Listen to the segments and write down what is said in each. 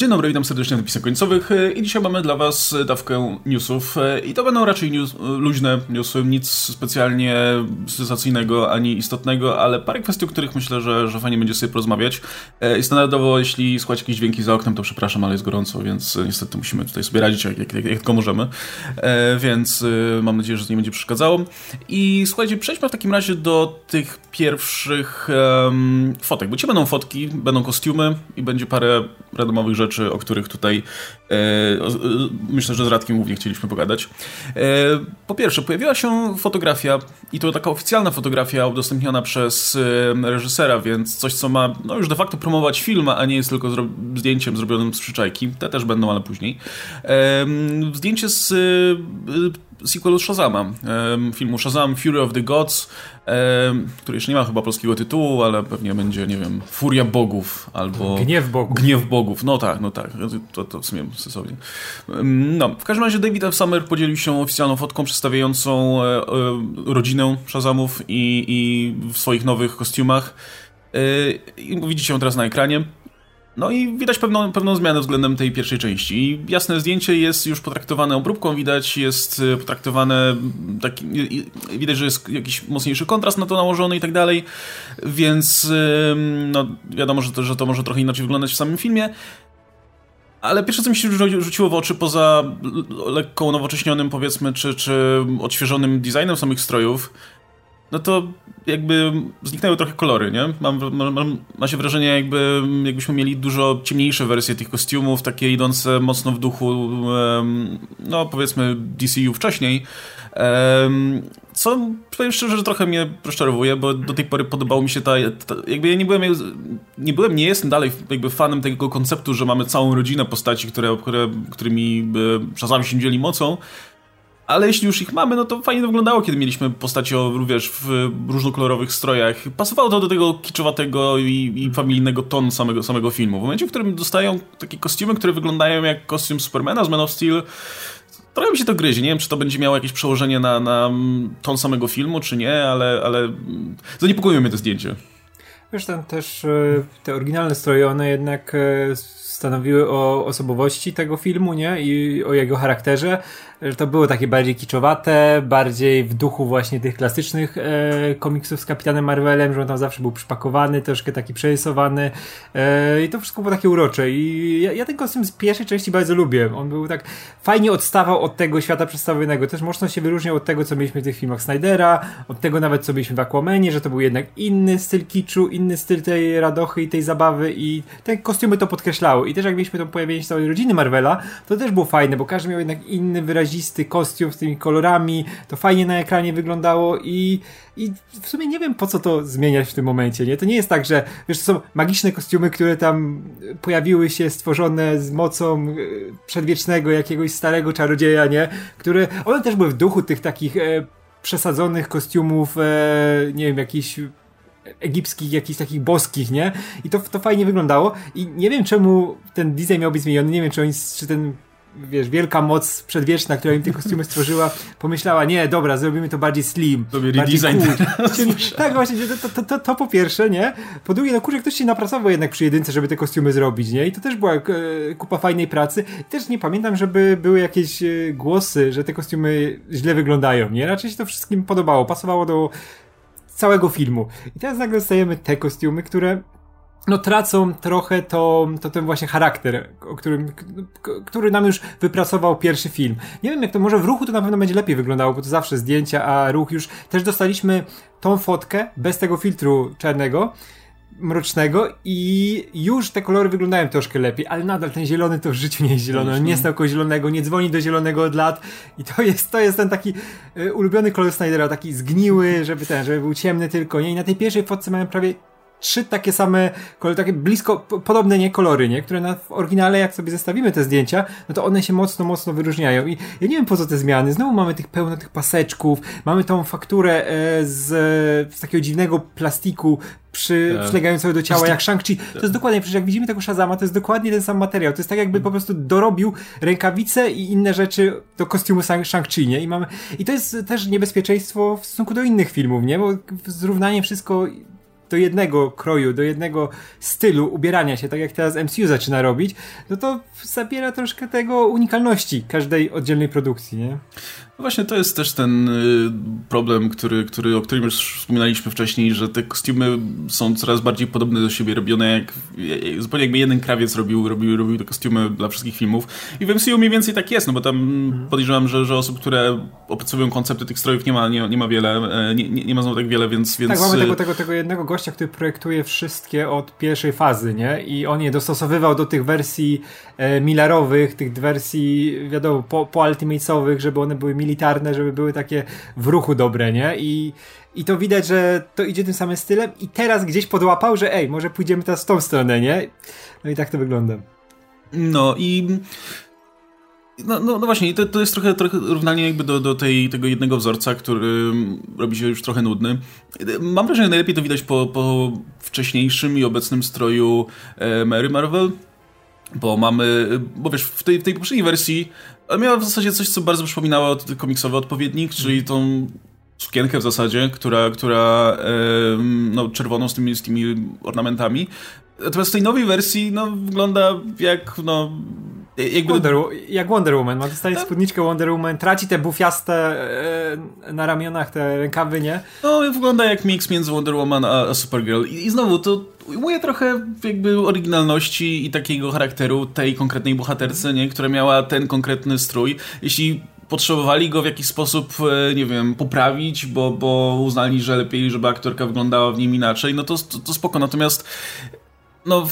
Dzień dobry, witam serdecznie na napisach końcowych i dzisiaj mamy dla Was dawkę newsów i to będą raczej news, luźne newsy, nic specjalnie sensacyjnego ani istotnego, ale parę kwestii, o których myślę, że, że fajnie będzie sobie porozmawiać. I standardowo, jeśli słuchać jakieś dźwięki za oknem, to przepraszam, ale jest gorąco, więc niestety musimy tutaj sobie radzić jak, jak, jak, jak tylko możemy, więc mam nadzieję, że to nie będzie przeszkadzało. I słuchajcie, przejdźmy w takim razie do tych pierwszych um, fotek, bo ci będą fotki, będą kostiumy i będzie parę randomowych rzeczy, o których tutaj e, o, myślę, że z Radkiem głównie chcieliśmy pogadać. E, po pierwsze, pojawiła się fotografia i to taka oficjalna fotografia udostępniona przez e, reżysera, więc coś, co ma no, już de facto promować film, a nie jest tylko zro zdjęciem zrobionym z przyczajki. Te też będą, ale później. E, zdjęcie z e, sequelu Shazama, filmu Shazam Fury of the Gods, który jeszcze nie ma chyba polskiego tytułu, ale pewnie będzie, nie wiem, Furia Bogów albo... Gniew Bogów. Gniew Bogów, no tak, no tak, to, to w sumie sensownie. No, w każdym razie David F. Summer podzielił się oficjalną fotką przedstawiającą e, e, rodzinę Shazamów i, i w swoich nowych kostiumach. E, I widzicie ją teraz na ekranie. No i widać pewną, pewną zmianę względem tej pierwszej części. Jasne zdjęcie jest już potraktowane obróbką, widać, jest e, potraktowane taki, widać, że jest jakiś mocniejszy kontrast na to nałożony i tak dalej, więc no wiadomo, że to, że to może trochę inaczej wyglądać w samym filmie. Ale pierwsze, co mi się rzuciło w oczy, poza lekko nowocześnionym, powiedzmy, czy, czy odświeżonym designem samych strojów, no to jakby zniknęły trochę kolory, nie? Mam, mam, ma się wrażenie, jakby, jakbyśmy mieli dużo ciemniejsze wersje tych kostiumów, takie idące mocno w duchu, no powiedzmy DCU wcześniej. Co powiem szczerze, że trochę mnie rozczarowuje, bo do tej pory podobało mi się ta, ta, jakby ja nie byłem, nie byłem, nie jestem dalej jakby fanem tego konceptu, że mamy całą rodzinę postaci, które, które, którymi czasami się dzieli mocą, ale jeśli już ich mamy, no to fajnie to wyglądało, kiedy mieliśmy postaci o, wiesz, w różnokolorowych strojach. Pasowało to do tego kiczowatego i, i familijnego tonu samego, samego filmu. W momencie, w którym dostają takie kostiumy, które wyglądają jak kostium Supermana z Man of Steel, trochę mi się to gryzie. Nie wiem, czy to będzie miało jakieś przełożenie na, na ton samego filmu, czy nie, ale, ale zaniepokoiło mnie to zdjęcie. Wiesz, tam też e, te oryginalne stroje, one jednak e, stanowiły o osobowości tego filmu, nie? I o jego charakterze że to było takie bardziej kiczowate, bardziej w duchu właśnie tych klasycznych e, komiksów z Kapitanem Marvelem, że on tam zawsze był przypakowany, troszkę taki przerysowany e, i to wszystko było takie urocze i ja, ja ten kostium z pierwszej części bardzo lubię. On był tak fajnie odstawał od tego świata przedstawionego, też mocno się wyróżniał od tego, co mieliśmy w tych filmach Snydera, od tego nawet, co mieliśmy w Aquamanie, że to był jednak inny styl kiczu, inny styl tej radochy i tej zabawy i te kostiumy to podkreślały. I też jak mieliśmy to pojawienie się całej rodziny Marvela, to też było fajne, bo każdy miał jednak inny wyraźny wyrazisty kostium z tymi kolorami, to fajnie na ekranie wyglądało i, i w sumie nie wiem po co to zmieniać w tym momencie, nie? To nie jest tak, że wiesz, to są magiczne kostiumy, które tam pojawiły się stworzone z mocą e, przedwiecznego jakiegoś starego czarodzieja, nie? Które, one też były w duchu tych takich e, przesadzonych kostiumów, e, nie wiem, jakichś egipskich, jakichś takich boskich, nie? I to, to fajnie wyglądało. I nie wiem, czemu ten design miał być zmieniony. Nie wiem, czy, oni, czy ten wiesz, wielka moc przedwieczna, która im te kostiumy stworzyła, pomyślała, nie, dobra, zrobimy to bardziej slim. To bardziej. Cool. tak, właśnie, to, to, to, to, po pierwsze, nie? Po drugie, no kurczę, ktoś się napracował jednak przy jedynce, żeby te kostiumy zrobić, nie? I to też była e, kupa fajnej pracy. I też nie pamiętam, żeby były jakieś e, głosy, że te kostiumy źle wyglądają, nie? Raczej się to wszystkim podobało, pasowało do całego filmu. I teraz nagle dostajemy te kostiumy, które no tracą trochę to, to ten właśnie charakter, o którym, który nam już wypracował pierwszy film. Nie wiem jak to, może w ruchu to na pewno będzie lepiej wyglądało, bo to zawsze zdjęcia, a ruch już, też dostaliśmy tą fotkę bez tego filtru czarnego, mrocznego i już te kolory wyglądają troszkę lepiej, ale nadal ten zielony to w życiu nie jest zielony, on nie stał zielonego, nie dzwoni do zielonego od lat i to jest, to jest ten taki y, ulubiony kolor Snydera, taki zgniły, żeby ten, żeby był ciemny tylko, nie? I na tej pierwszej fotce mamy prawie trzy takie same, takie blisko, podobne nie kolory, nie? Które na, w oryginale, jak sobie zestawimy te zdjęcia, no to one się mocno, mocno wyróżniają. I ja nie wiem po co te zmiany. Znowu mamy tych pełno tych paseczków, mamy tą fakturę e, z, z takiego dziwnego plastiku, przy, tak. przylegającego do ciała, jak Shang-Chi. To jest dokładnie, przecież jak widzimy tego Shazama, to jest dokładnie ten sam materiał. To jest tak jakby po prostu dorobił rękawice i inne rzeczy do kostiumu Shang-Chi, nie? I mamy, i to jest też niebezpieczeństwo w stosunku do innych filmów, nie? Bo zrównanie wszystko do jednego kroju, do jednego stylu ubierania się, tak jak teraz MCU zaczyna robić, no to zabiera troszkę tego unikalności każdej oddzielnej produkcji, nie? No właśnie to jest też ten y, problem, który, który, o którym już wspominaliśmy wcześniej, że te kostiumy są coraz bardziej podobne do siebie, robione jak zupełnie jakby jeden krawiec robił, robił, robił te kostiumy dla wszystkich filmów. I w MCU mniej więcej tak jest, no bo tam mhm. podejrzewam, że, że osób, które opracowują koncepty tych strojów nie ma, nie, nie ma wiele, e, nie, nie, ma znowu tak wiele, więc, więc... Tak, mamy tego, tego, tego jednego gościa, który projektuje wszystkie od pierwszej fazy, nie? I on je dostosowywał do tych wersji e, milarowych, tych wersji, wiadomo, po, po ultimatesowych, żeby one były militarne, żeby były takie w ruchu dobre, nie? I, i to widać, że to idzie tym samym stylem i teraz gdzieś podłapał, że ej, może pójdziemy teraz w tą stronę, nie? No i tak to wygląda. No i no, no, no, właśnie, to, to jest trochę, trochę równanie jakby do, do tej, tego jednego wzorca, który robi się już trochę nudny. Mam wrażenie, że najlepiej to widać po, po wcześniejszym i obecnym stroju e, Mary Marvel, bo mamy, bo wiesz, w tej, w tej poprzedniej wersji miała w zasadzie coś, co bardzo przypominało komiksowy odpowiednik, czyli tą sukienkę w zasadzie, która, która no, czerwoną z tymi, z tymi ornamentami. Natomiast w tej nowej wersji no, wygląda jak no, jakby... Wonder, jak Wonder Woman, ma dostaje spódniczkę Wonder Woman, traci te bufiaste e, na ramionach, te rękawy, nie? No, wygląda jak mix między Wonder Woman a, a Supergirl. I, I, znowu, to ujmuje trochę jakby oryginalności i takiego charakteru tej konkretnej bohaterce, nie? Która miała ten konkretny strój. Jeśli potrzebowali go w jakiś sposób, e, nie wiem, poprawić, bo, bo uznali, że lepiej, żeby aktorka wyglądała w nim inaczej, no to, to, to spoko. Natomiast no,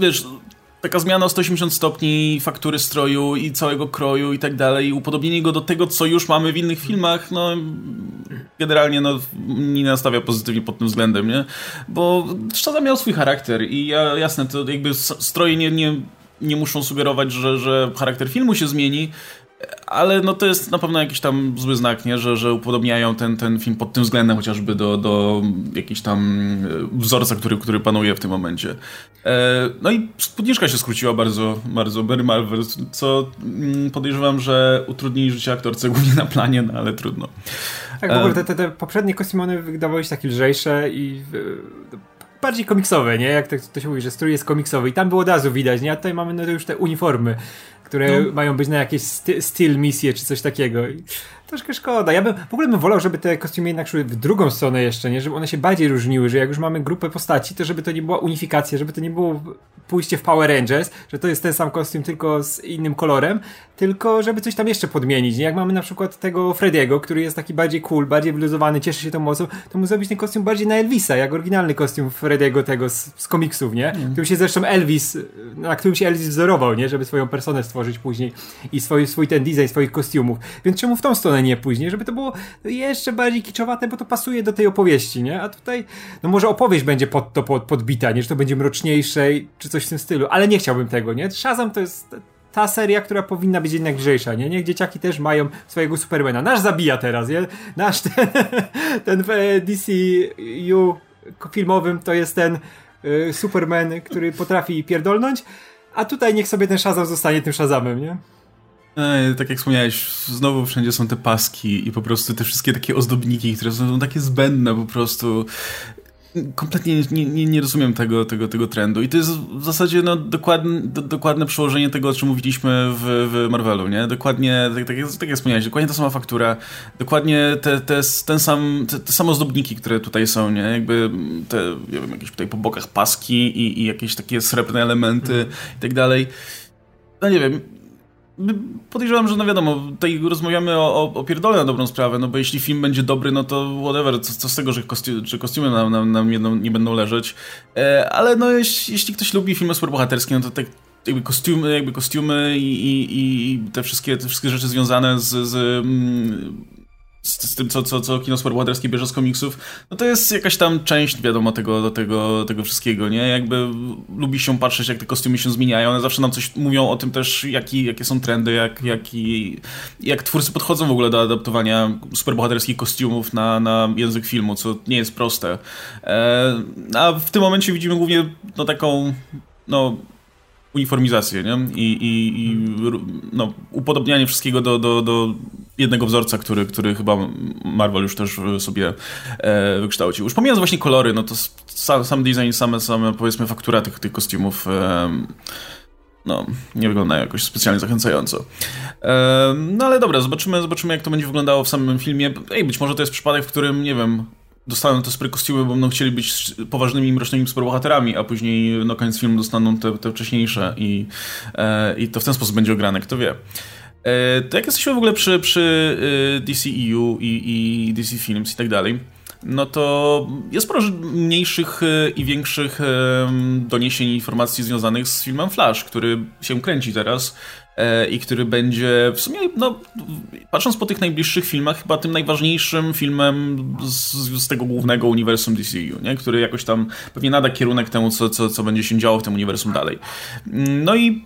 wiesz, taka zmiana o 180 stopni faktury stroju i całego kroju i tak dalej, upodobnienie go do tego, co już mamy w innych filmach, no generalnie no, nie nastawia pozytywnie pod tym względem, nie? Bo Shazam miał swój charakter i ja, jasne, to jakby stroje nie, nie, nie muszą sugerować, że, że charakter filmu się zmieni, ale no to jest na pewno jakiś tam zły znak, nie? Że, że upodobniają ten, ten film pod tym względem chociażby do, do jakiejś tam e, wzorca, który, który panuje w tym momencie. E, no i spódniczka się skróciła bardzo, bardzo Barry Marvel, co mm, podejrzewam, że utrudni życie aktorce głównie na planie, no ale trudno. Tak, w ogóle e, te, te, te poprzednie kostiumy wydawały się takie lżejsze i bardziej komiksowe, nie? Jak to, to się mówi, że strój jest komiksowy i tam było od razu widać, nie? A tutaj mamy no, już te uniformy które no. mają być na jakieś styl misje czy coś takiego. I troszkę szkoda. Ja bym w ogóle bym wolał, żeby te kostiumy jednak szły w drugą stronę jeszcze, nie? Żeby one się bardziej różniły, że jak już mamy grupę postaci, to żeby to nie była unifikacja, żeby to nie było pójście w Power Rangers, że to jest ten sam kostium tylko z innym kolorem, tylko żeby coś tam jeszcze podmienić. Jak mamy na przykład tego Frediego, który jest taki bardziej cool, bardziej wyluzowany, cieszy się tą mocą, to mu zrobić ten kostium bardziej na Elvisa, jak oryginalny kostium Frediego tego z, z komiksów, nie? Mm. Którym się zresztą Elvis, na którym się Elvis wzorował, nie? Żeby swoją personę stworzyć później i swój, swój ten design swoich kostiumów. Więc czemu w tą stronę nie później? Żeby to było jeszcze bardziej kiczowate, bo to pasuje do tej opowieści, nie? A tutaj, no może opowieść będzie pod to pod, podbita, nie? Że to będzie mroczniejsze czy coś w tym stylu, ale nie chciałbym tego, nie? Shazam to jest ta seria, która powinna być jednak lżejsza, nie? Niech dzieciaki też mają swojego Supermana. Nasz zabija teraz, nie? Nasz ten, ten w DCU filmowym to jest ten y, Superman, który potrafi pierdolnąć, a tutaj niech sobie ten Shazam zostanie tym Shazamem, nie? E, tak jak wspomniałeś, znowu wszędzie są te paski i po prostu te wszystkie takie ozdobniki, które są takie zbędne po prostu kompletnie nie, nie, nie, rozumiem tego, tego, tego trendu. I to jest w zasadzie no, dokładne, do, dokładne przełożenie tego, o czym mówiliśmy w, w Marvelu, nie? Dokładnie, tak, tak, tak jak wspomniałeś, dokładnie ta sama faktura, dokładnie te, te, ten sam, te, te same ozdobniki, które tutaj są, nie? Jakby te, nie wiem, jakieś tutaj po bokach paski i, i jakieś takie srebrne elementy mm. i tak dalej. No nie wiem, Podejrzewam, że no wiadomo, tutaj rozmawiamy o, o, o pierdole na dobrą sprawę, no bo jeśli film będzie dobry, no to whatever, co, co z tego, że kostium, czy kostiumy nam, nam, nam nie będą leżeć. E, ale no jeśli, jeśli, ktoś lubi filmy superbohaterskie, no to tak jakby kostiumy, jakby kostiumy i, i, i te, wszystkie, te wszystkie rzeczy związane z, z mm, z, z, tym, co, co, co kino superbohaterskie bierze z komiksów, no to jest jakaś tam część, wiadomo, tego, tego, tego wszystkiego, nie? Jakby lubi się patrzeć, jak te kostiumy się zmieniają, one zawsze nam coś mówią o tym też, jaki, jakie są trendy, jak, jak, jak twórcy podchodzą w ogóle do adaptowania superbohaterskich kostiumów na, na język filmu, co nie jest proste. E, a w tym momencie widzimy głównie no, taką, no uniformizację, nie? I, i, i no, upodobnianie wszystkiego do, do, do jednego wzorca, który, który chyba Marvel już też sobie e, wykształcił. Już pomijając właśnie kolory, no to sam, sam design, same, same powiedzmy faktura tych, tych kostiumów e, no, nie wyglądają jakoś specjalnie zachęcająco. E, no ale dobra, zobaczymy, zobaczymy jak to będzie wyglądało w samym filmie. Ej, być może to jest przypadek, w którym, nie wiem, dostaną te super kostiumy, bo będą chcieli być poważnymi, mrocznymi superbohaterami, a później na koniec filmu dostaną te, te wcześniejsze i, e, i to w ten sposób będzie ograne, kto wie. E, to jak jesteśmy w ogóle przy, przy e, DCEU i, i DC Films i tak dalej, no to jest sporo mniejszych e, i większych doniesień i informacji związanych z filmem Flash, który się kręci teraz i który będzie w sumie, no, patrząc po tych najbliższych filmach, chyba tym najważniejszym filmem z, z tego głównego uniwersum DCU, nie? który jakoś tam pewnie nada kierunek temu, co, co, co będzie się działo w tym uniwersum dalej. Mm, no i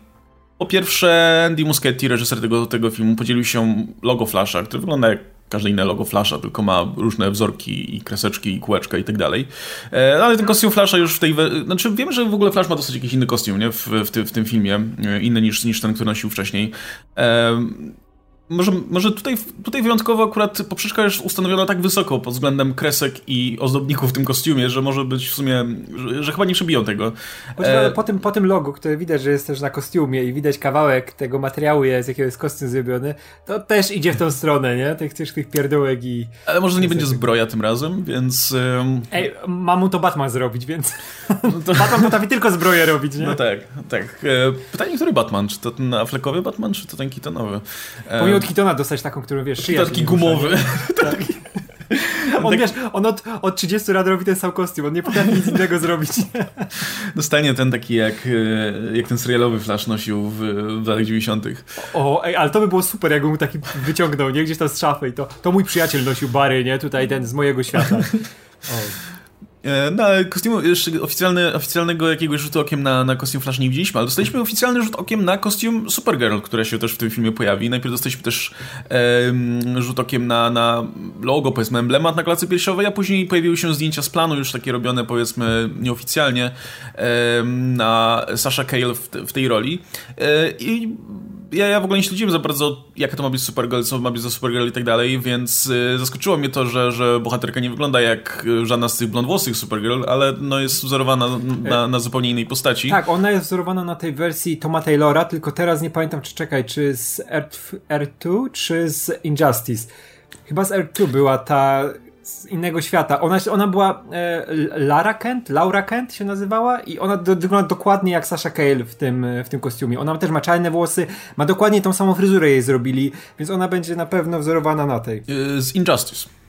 po pierwsze, Andy Muschietti, reżyser tego, tego filmu, podzielił się logo Flasha, który wygląda jak każde inne logo Flasha, tylko ma różne wzorki i kreseczki i kółeczka i tak dalej. E, ale ten kostium Flasha już w tej... Znaczy wiemy, że w ogóle Flash ma dosyć jakiś inny kostium, nie? W, w, ty, w tym filmie. E, inny niż, niż ten, który nosił wcześniej. E, może, może tutaj, tutaj wyjątkowo akurat poprzeczka jest ustanowiona tak wysoko pod względem kresek i ozdobników w tym kostiumie, że może być w sumie, że, że chyba nie przebiją tego. E... Po, tym, po tym logu, które widać, że jest też na kostiumie i widać kawałek tego materiału, z jakiego jest kostium zrobiony, to też idzie w tą stronę, nie? Tych, tych, tych pierdółek i... Ale może to nie będzie zbroja tym razem, więc... Um... Ej, ma mu to Batman zrobić, więc... No to... Batman potrafi tylko zbroję robić, nie? No tak, tak. E, pytanie, który Batman? Czy to ten Affleckowy Batman, czy to ten Keatonowy? E od Kitona dostać taką, którą wiesz, szyja. Taki gumowy. Tak. On, wiesz, on od, od 30 lat robi ten sam kostium, on nie potrafi nic innego zrobić. Dostanie ten taki jak, e, jak ten serialowy Flash nosił w, w latach 90. O, ej, ale to by było super, jakby mu taki wyciągnął, nie? Gdzieś tam z szafy i to, to mój przyjaciel nosił Bary, nie? Tutaj ten z mojego świata. O. E, no, ale kostiumu jeszcze oficjalny, oficjalnego jakiegoś rzutu okiem na, na kostium Flash nie widzieliśmy, ale dostaliśmy oficjalny rzut okiem na kostium Supergirl, która się też w tym filmie pojawi. Najpierw dostaliśmy też e, rzut okiem na, na logo, powiedzmy, emblemat na klacy piersiowej, a później pojawiły się zdjęcia z planu, już takie robione, powiedzmy, nieoficjalnie, e, na Sasha Cale w, w tej roli. E, I ja, ja w ogóle nie śledziłem za bardzo, jaka to ma być Supergirl, co ma być za Supergirl i tak dalej, więc y, zaskoczyło mnie to, że, że bohaterka nie wygląda jak żadna z tych blondwłosych Supergirl, ale no jest wzorowana na, na zupełnie innej postaci. Tak, ona jest wzorowana na tej wersji Toma Taylora, tylko teraz nie pamiętam, czy czekaj, czy z R2, czy z Injustice. Chyba z R2 była ta z innego świata. Ona, ona była e, Lara Kent, Laura Kent się nazywała i ona do, wygląda dokładnie jak Sasha Cale w tym, w tym kostiumie. Ona też ma czarne włosy, ma dokładnie tą samą fryzurę jej zrobili, więc ona będzie na pewno wzorowana na tej. E, z Injustice.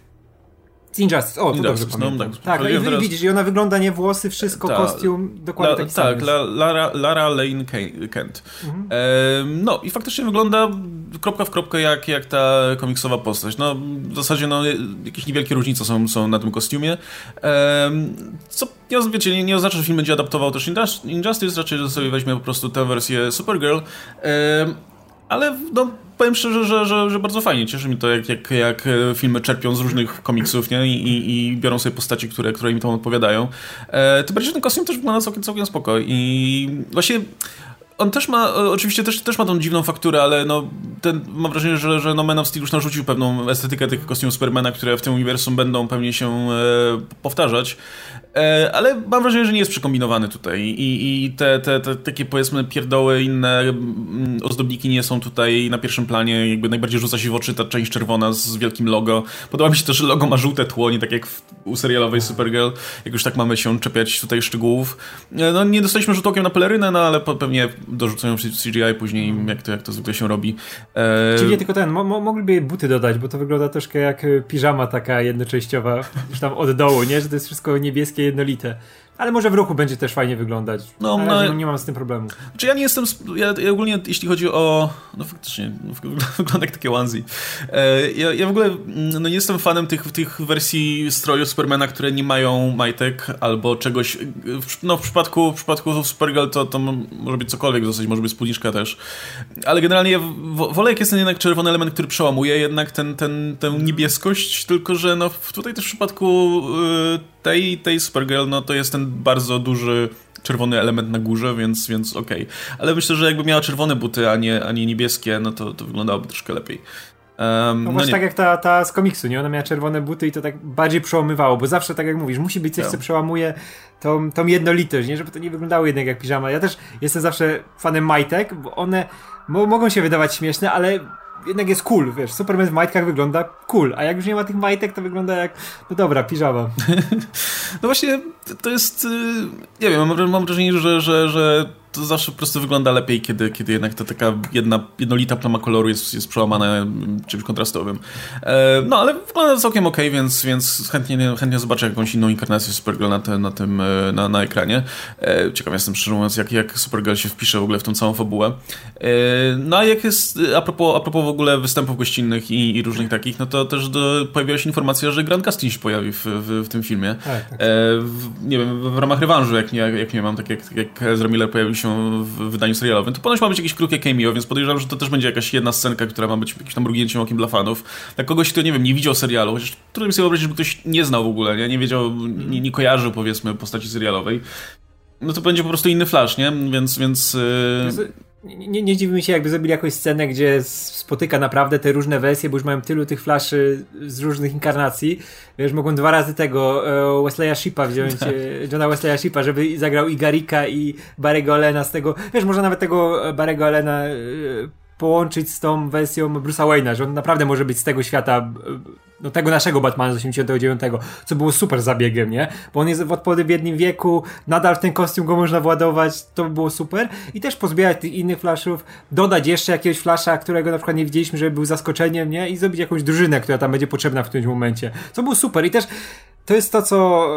Injustice, o, to dobrze no, tak, tak i, teraz... widzisz, i ona wygląda nie włosy, wszystko, ta, kostium, dokładnie la, taki tak. Tak, Lara, Lara Lane Kent. Mhm. E, no i faktycznie wygląda kropka w kropkę jak, jak ta komiksowa postać. No w zasadzie no, jakieś niewielkie różnice są, są na tym kostiumie. E, co nie, wiecie, nie, nie oznacza, że film będzie adaptował też Injustice, raczej, że sobie weźmie po prostu tę wersję Supergirl. E, ale no powiem szczerze, że, że, że, bardzo fajnie. Cieszy mi to, jak, jak, jak e, filmy czerpią z różnych komiksów nie? I, i, i biorą sobie postaci, które, które im tam odpowiadają. E, bardziej, że ten kostium też wygląda całkiem, całkiem spoko. I właśnie on też ma, e, oczywiście też, też ma tą dziwną fakturę, ale no, ten, mam wrażenie, że, że no Man of Steel już narzucił pewną estetykę tych kostiumów Supermana, które w tym uniwersum będą pewnie się e, powtarzać. E, ale mam wrażenie, że nie jest przekombinowany tutaj i, i te, te, te, takie powiedzmy pierdoły, inne mm, ozdobniki nie są tutaj na pierwszym planie, jakby najbardziej rzuca się w oczy ta część czerwona z wielkim logo. Podoba mi się to, że logo ma żółte tło, nie tak jak w, u serialowej Supergirl, jak już tak mamy się czepiać tutaj szczegółów. E, no nie dostaliśmy rzut okiem na pelerynę, no ale pewnie dorzucają CGI później, jak to, jak to zwykle się robi. E... Czyli nie tylko ten, mo mogliby buty dodać, bo to wygląda troszkę jak piżama taka jednoczęściowa, już tam od dołu, nie? Że to jest wszystko niebieskie, jednolite. Ale może w ruchu będzie też fajnie wyglądać. No, no, nie mam z tym problemu. Czy ja nie jestem. Ja, ja ogólnie, jeśli chodzi o. No faktycznie, wygląda jak takie onesie. E, ja, ja w ogóle no, nie jestem fanem tych, tych wersji stroju Supermana, które nie mają majtek albo czegoś. No w przypadku, w przypadku Supergirl to, to może być cokolwiek w zasadzie, może być spódniczka też. Ale generalnie ja wolę, jak jest ten jednak czerwony element, który przełamuje jednak ten, ten, tę niebieskość, tylko że no tutaj też w przypadku y, tej, tej Supergirl, no to jest ten bardzo duży czerwony element na górze, więc, więc okej. Okay. Ale myślę, że jakby miała czerwone buty, a nie, a nie niebieskie, no to, to wyglądałoby troszkę lepiej. Um, no, no właśnie tak jak ta, ta z komiksu, nie? Ona miała czerwone buty i to tak bardziej przełamywało, bo zawsze tak jak mówisz, musi być coś, co tak. przełamuje tą, tą jednolitość, nie? Żeby to nie wyglądało jednak jak piżama. Ja też jestem zawsze fanem majtek, bo one mogą się wydawać śmieszne, ale jednak jest cool, wiesz, Superman w majtkach wygląda cool, a jak już nie ma tych majtek, to wygląda jak, no dobra, piżama. no właśnie, to jest, y, nie wiem, mam, mam wrażenie, że, że, że to zawsze po prostu wygląda lepiej, kiedy, kiedy jednak ta taka jedna, jednolita plama koloru jest, jest przełamana czymś kontrastowym. E, no, ale wygląda całkiem ok, więc, więc chętnie, chętnie zobaczę jakąś inną inkarnację Supergirl na, te, na tym, e, na, na ekranie. E, ciekaw jestem, szczerze mówiąc, jak, jak Supergirl się wpisze w ogóle w tą całą fabułę. E, no, a jak jest, a propos, a propos w ogóle występów gościnnych i, i różnych takich, no to też do, pojawiła się informacja, że Grant Gustin się pojawi w, w, w tym filmie. Tak, tak. E, w, nie wiem, w ramach rewanżu, jak nie, jak nie mam, tak jak, jak Ezra Miller pojawił się się w wydaniu serialowym, to ponoć ma być jakieś krótkie cameo, więc podejrzewam, że to też będzie jakaś jedna scenka, która ma być jakimś tam mrugnięciem okiem dla fanów. Dla kogoś, kto, nie wiem, nie widział serialu, chociaż trudno sobie wyobrazić, żeby ktoś nie znał w ogóle, nie, nie wiedział, nie, nie kojarzył, powiedzmy, postaci serialowej, no to będzie po prostu inny flash, nie? Więc, więc... Yy nie, nie dziwi mi się, jakby zrobili jakąś scenę, gdzie spotyka naprawdę te różne wersje, bo już mają tylu tych flaszy z różnych inkarnacji. Wiesz, mogą dwa razy tego e, Wesleya Shipa wziąć, tak. E, Johna Wesleya Shipa, żeby zagrał i Garika i Barry'ego Allena z tego, wiesz, może nawet tego Barry'ego Allena e, połączyć z tą wersją Bruce'a Wayne'a, że on naprawdę może być z tego świata no tego naszego Batmana z 89, co było super zabiegiem, nie? Bo on jest w odpowiednim wieku, nadal w ten kostium go można władować, to by było super. I też pozbierać tych innych flashów, dodać jeszcze jakiegoś flasha, którego na przykład nie widzieliśmy, żeby był zaskoczeniem, nie? I zrobić jakąś drużynę, która tam będzie potrzebna w którymś momencie. Co było super. I też to jest to, co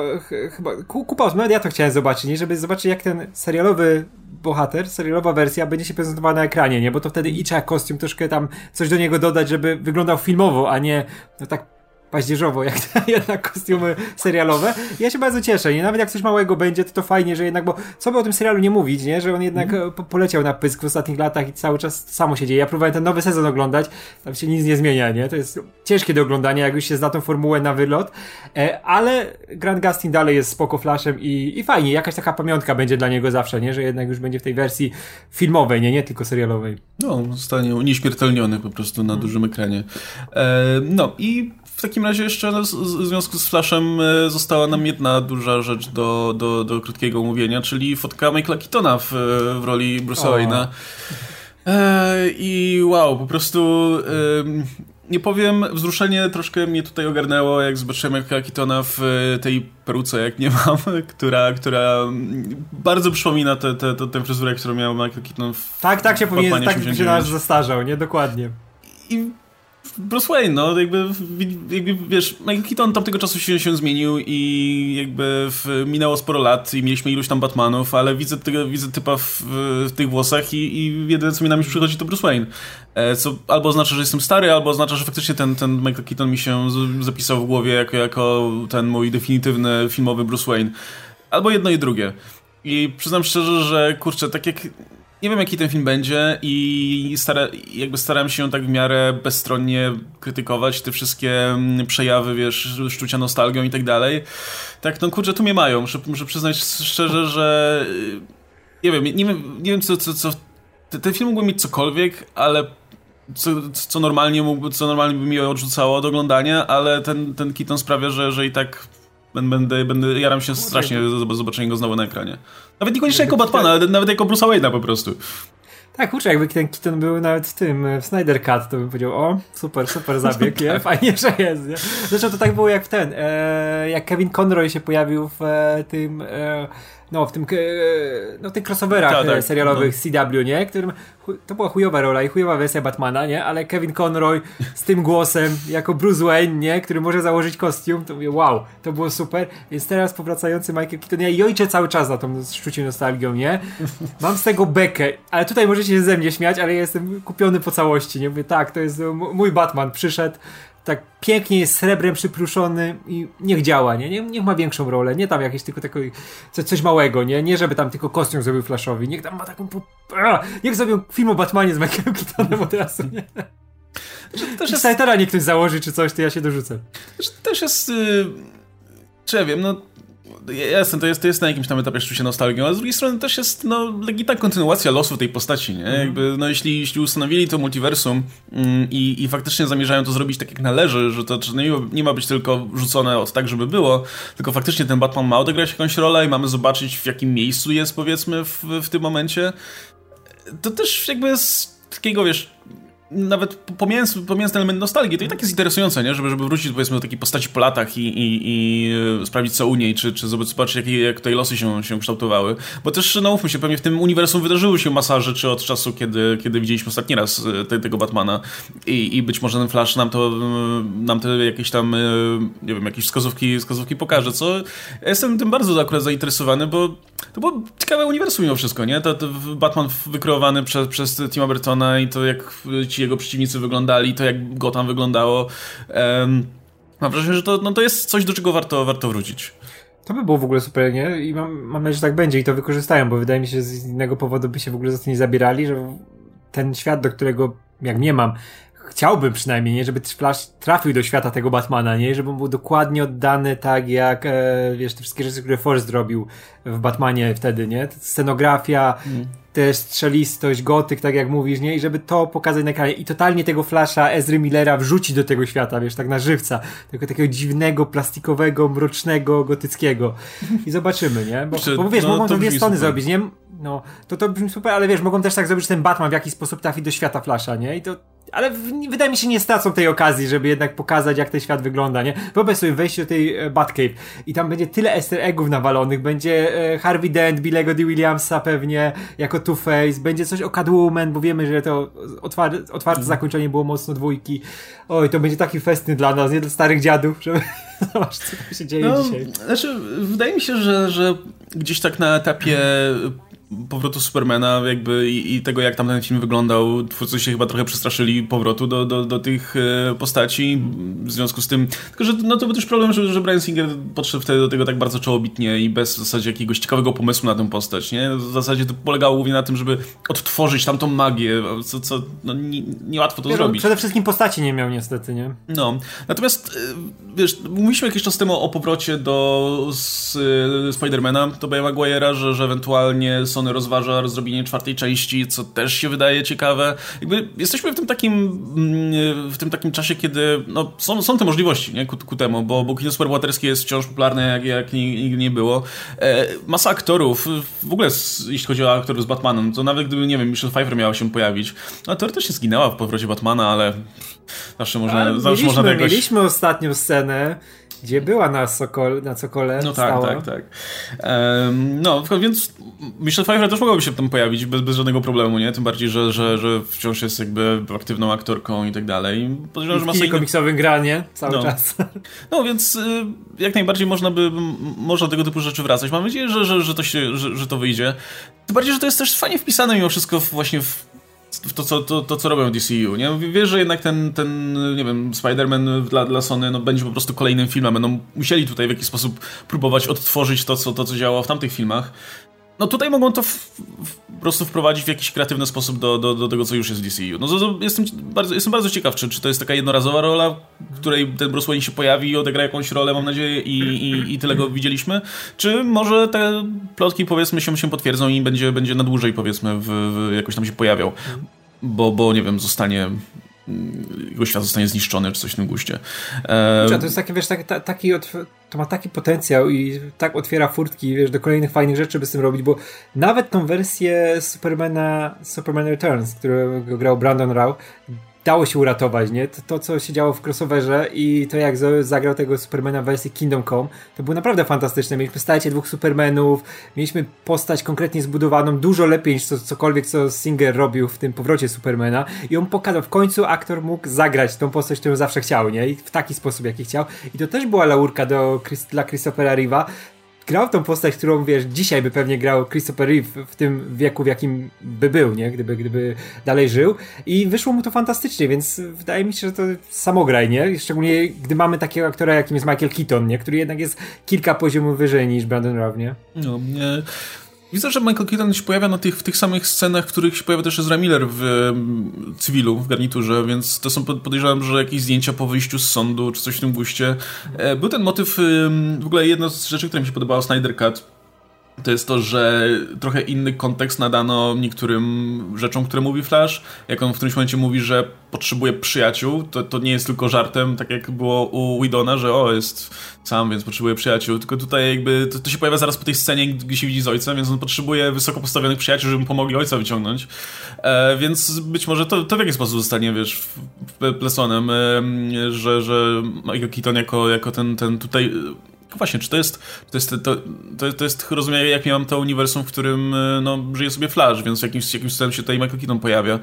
chyba kupa osób, ja to chciałem zobaczyć, nie? Żeby zobaczyć, jak ten serialowy bohater, serialowa wersja będzie się prezentowała na ekranie, nie? Bo to wtedy i trzeba kostium troszkę tam coś do niego dodać, żeby wyglądał filmowo, a nie no tak paździerzowo, jak jednak kostiumy serialowe. Ja się bardzo cieszę, nie? Nawet jak coś małego będzie, to to fajnie, że jednak, bo co by o tym serialu nie mówić, nie? Że on jednak mm. po poleciał na pysk w ostatnich latach i cały czas samo się dzieje. Ja próbowałem ten nowy sezon oglądać, tam się nic nie zmienia, nie? To jest ciężkie do oglądania, jak już się zna tą formułę na wylot, e, ale Grant Gustin dalej jest spoko flashem i, i fajnie, jakaś taka pamiątka będzie dla niego zawsze, nie? Że jednak już będzie w tej wersji filmowej, nie? Nie tylko serialowej. No, zostanie unieśmiertelniony po prostu na mm. dużym ekranie. E, no i takim razie jeszcze w związku z Flashem e, została nam jedna duża rzecz do, do, do krótkiego omówienia, czyli fotka Michaela Keatona w, w roli Bruce'a Wayne'a. E, I wow, po prostu nie powiem, wzruszenie troszkę mnie tutaj ogarnęło, jak zobaczyłem Michaela Keatona w tej peruce, jak nie mam, która, która bardzo przypomina tę te, te, te, fryzurę, którą miał Michael Keaton w Tak, tak się powinien, tak się nasz zestarzał, nie? Dokładnie. I Bruce Wayne, no jakby, jakby wiesz, Michael Keaton tamtego czasu się, się zmienił i jakby w, minęło sporo lat i mieliśmy iluś tam Batmanów, ale widzę, tego, widzę typa w, w tych włosach i, i jedyne co mi na myśl przychodzi to Bruce Wayne. E, co albo oznacza, że jestem stary, albo oznacza, że faktycznie ten, ten Michael Keaton mi się zapisał w głowie jako, jako ten mój definitywny filmowy Bruce Wayne. Albo jedno i drugie. I przyznam szczerze, że kurczę, tak jak nie wiem jaki ten film będzie i stara, jakby starałem się tak w miarę bezstronnie krytykować te wszystkie mm, przejawy, wiesz, szczucia nostalgią i tak dalej. Tak, no kurczę, tu mnie mają. Muszę, muszę przyznać szczerze, że y, nie wiem, nie wiem, nie wiem co, co, co ten film mógłby mieć cokolwiek, ale co, co, normalnie mógłby, co normalnie by mi odrzucało od oglądania, ale ten, ten Keaton sprawia, że, że i tak będę, będę, jaram się strasznie zobaczenia go znowu na ekranie. Nawet niekoniecznie jako Batmana, ale nawet jako Bruce'a Wayne'a po prostu. Tak, kurczę, jakby ten Keaton był nawet w tym, w Snyder Cut, to bym powiedział, o, super, super zabieg, nie? fajnie, że jest, nie? Zresztą to tak było jak w ten, e, jak Kevin Conroy się pojawił w e, tym... E, no, w tym, e, no, tych crossoverach tak, tak, serialowych no. CW, nie? Którym to była chujowa rola i chujowa wersja Batmana, nie? Ale Kevin Conroy z tym głosem, jako Bruce Wayne, nie? Który może założyć kostium, to mówię, wow, to było super. Więc teraz powracający Michael Keaton, ja jojczę cały czas na tą szczucie nostalgią, nie? Mam z tego bekę, ale tutaj możecie się ze mnie śmiać, ale ja jestem kupiony po całości, nie? Mówię, tak, to jest mój Batman, przyszedł, tak pięknie jest srebrem przypruszony i niech działa, nie? Niech, niech ma większą rolę, nie tam jakieś tylko tako, coś, małego, nie? Nie żeby tam tylko kostium zrobił Flashowi, niech tam ma taką... A, niech zrobią film o Batmanie z Michaelem Keatonem od razu, nie? Znaczy, też jest... niech ktoś założy czy coś, to ja się dorzucę. Znaczy, też jest... Yy... Czy ja wiem, no Jasne, to jest, to jest na jakimś tam etapie rzeczywiście nostalgią, ale z drugiej strony też jest no, legitna kontynuacja losu tej postaci, nie? Mm. Jakby, no, jeśli, jeśli ustanowili to multiversum mm, i, i faktycznie zamierzają to zrobić tak jak należy, że to nie, nie ma być tylko rzucone od tak, żeby było, tylko faktycznie ten Batman ma odegrać jakąś rolę i mamy zobaczyć w jakim miejscu jest powiedzmy w, w tym momencie, to też jakby jest takiego, wiesz, nawet pomijając, pomijając ten element nostalgii, to i tak jest interesujące, nie? Żeby, żeby wrócić powiedzmy do takiej postaci po latach i, i, i e, sprawdzić co u niej, czy, czy zobaczyć jak, jak tutaj losy się, się kształtowały. Bo też, no mówmy się, pewnie w tym uniwersum wydarzyły się masa rzeczy od czasu, kiedy, kiedy widzieliśmy ostatni raz e, te, tego Batmana I, i być może ten Flash nam to, e, nam te jakieś tam, nie wiem, jakieś wskazówki, wskazówki pokaże, co ja jestem tym bardzo akurat zainteresowany, bo to było ciekawe uniwersum mimo wszystko, nie? To, to Batman wykreowany przez, przez Tima Burtona i to jak ci jego przeciwnicy wyglądali, to jak go tam wyglądało. Um, mam wrażenie, że to, no to jest coś, do czego warto, warto wrócić. To by było w ogóle super, nie? I mam, mam nadzieję, że tak będzie i to wykorzystają, bo wydaje mi się, że z innego powodu by się w ogóle za to nie zabierali, że ten świat, do którego jak nie mam, chciałbym przynajmniej, nie, żeby Flash trafił do świata tego Batmana, nie, żeby był dokładnie oddany tak jak, e, wiesz, te wszystkie rzeczy, które Forrest zrobił w Batmanie wtedy, nie, scenografia, mm też strzelistość, gotyk, tak jak mówisz, nie? I żeby to pokazać na ekranie. I totalnie tego Flasha Ezry Millera wrzucić do tego świata, wiesz, tak na żywca. Tego takiego dziwnego, plastikowego, mrocznego, gotyckiego. I zobaczymy, nie? Bo, Czy, bo wiesz, no, mogą to dwie strony zrobić, nie? No, to to brzmi super, ale wiesz, mogą też tak zrobić, że ten Batman w jakiś sposób trafi do świata Flasha, nie? I to ale wydaje mi się nie stracą tej okazji, żeby jednak pokazać, jak ten świat wygląda, nie? Wyobraź sobie wejście do tej e, Batcave i tam będzie tyle easter eggów nawalonych, będzie e, Harvey Dent, Billego D. Williamsa pewnie, jako Two-Face, będzie coś o Catwoman, bo wiemy, że to otwarte, otwarte mm. zakończenie było mocno dwójki. Oj, to będzie taki festyn dla nas, nie dla starych dziadów, żeby zobaczyć, co tam się dzieje no, dzisiaj. Znaczy, wydaje mi się, że, że gdzieś tak na etapie powrotu Supermana jakby i, i, tego, jak tam ten film wyglądał, twórcy się chyba trochę przestraszyli powrotu do, do, do tych e, postaci w związku z tym, tylko że no to był też problem, że, że Brian Singer podszedł wtedy do tego tak bardzo czołobitnie i bez w zasadzie jakiegoś ciekawego pomysłu na tę postać, nie? W zasadzie to polegało głównie na tym, żeby odtworzyć tamtą magię, co, co no, niełatwo to zrobić. Przede wszystkim postaci nie miał niestety, nie? No, natomiast e, wiesz, mówiliśmy jakiś czas temu o powrocie do Spidermana, do Baya Maguire'a, że, że ewentualnie Sony rozważa zrobienie czwartej części, co też się wydaje ciekawe. Jakby jesteśmy w tym takim, mm, w tym takim czasie, kiedy no, są, są te możliwości nie, ku, ku temu, bo, bo kino superbohaterskie jest wciąż popularne, jak, jak nigdy nie było. E, masa aktorów, w ogóle jeśli chodzi o aktorów z Batmanem, to nawet gdyby, nie wiem, Michelle Pfeiffer miała się pojawić, no teoretycznie zginęła w powrocie Batmana, ale zawsze można, zawsze mieliśmy, można jakoś... Mieliśmy ostatnią scenę, gdzie była na, Sokol, na Cokole. No tak, stała. tak, tak. Um, no, więc Michelle Pfeiffer też mogłaby się tam pojawić bez, bez żadnego problemu, nie? Tym bardziej, że, że, że wciąż jest jakby aktywną aktorką i tak dalej. Podejrzewam, że masa komiksowym granie cały no. czas. No, więc y, jak najbardziej można by, można do tego typu rzeczy wracać. Mam nadzieję, że, że, że, to, się, że, że to wyjdzie. Tym bardziej, że to jest też fajnie wpisane mimo wszystko właśnie w w to, co, to, to, co robią DCU, nie? Wiesz, że jednak ten, ten nie wiem, Spider-Man dla, dla Sony no, będzie po prostu kolejnym filmem. Będą musieli tutaj w jakiś sposób próbować odtworzyć to, co, to, co działało w tamtych filmach. No tutaj mogą to w, w, po prostu wprowadzić w jakiś kreatywny sposób do, do, do tego, co już jest w DCU. No jestem, bardzo, jestem bardzo ciekaw, czy, czy to jest taka jednorazowa rola, w której ten Bruce Wayne się pojawi i odegra jakąś rolę, mam nadzieję, i, i, i tyle go widzieliśmy, czy może te plotki, powiedzmy, się, się potwierdzą i będzie, będzie na dłużej, powiedzmy, w, w jakoś tam się pojawiał. Bo, bo nie wiem, zostanie jego świat zostanie zniszczony, czy coś w tym guście. E... To jest taki, wiesz, taki, taki to ma taki potencjał i tak otwiera furtki, wiesz, do kolejnych fajnych rzeczy by z tym robić, bo nawet tą wersję Supermana, Superman Returns, którego grał Brandon Rao, dało się uratować, nie? To, to, co się działo w crossoverze i to, jak zagrał tego Supermana w wersji Kingdom Come, to było naprawdę fantastyczne. Mieliśmy stacie dwóch Supermanów, mieliśmy postać konkretnie zbudowaną, dużo lepiej niż co, cokolwiek, co Singer robił w tym powrocie Supermana i on pokazał, w końcu aktor mógł zagrać tą postać, którą zawsze chciał, nie? I w taki sposób, jaki chciał. I to też była laurka do, dla Christophera Reeve'a, grał tą postać, którą wiesz, dzisiaj by pewnie grał Christopher Reeve w tym wieku, w jakim by był, nie? Gdyby, gdyby dalej żył. I wyszło mu to fantastycznie, więc wydaje mi się, że to samograj, nie? Szczególnie gdy mamy takiego aktora, jakim jest Michael Keaton, nie? Który jednak jest kilka poziomów wyżej niż Brandon Routh, nie? No, nie. Widzę, że Michael Keaton się pojawia na tych, w tych samych scenach, w których się pojawia też Ezra Miller w um, cywilu, w garniturze, więc to są, podejrzewam, że jakieś zdjęcia po wyjściu z sądu, czy coś w tym guście. E, był ten motyw, w ogóle jedna z rzeczy, która mi się podobała, Snyder Cut, to jest to, że trochę inny kontekst nadano niektórym rzeczom, które mówi Flash. Jak on w którymś momencie mówi, że potrzebuje przyjaciół, to, to nie jest tylko żartem, tak jak było u Widona, że o, jest sam, więc potrzebuje przyjaciół. Tylko tutaj jakby to, to, się pojawia zaraz po tej scenie, gdzie się widzi z ojcem, więc on potrzebuje wysoko postawionych przyjaciół, żeby pomogli ojca wyciągnąć. E, więc być może to, to w jakiś sposób zostanie, wiesz, plesonem, e, że, że Michael Keaton jako, jako ten, ten tutaj właśnie, czy to jest, to jest, to, to, to jest rozumiem, jak miałem to uniwersum, w którym e, no, żyje sobie Flash, więc jakimś, jakimś cudem się tutaj Michael Keaton pojawia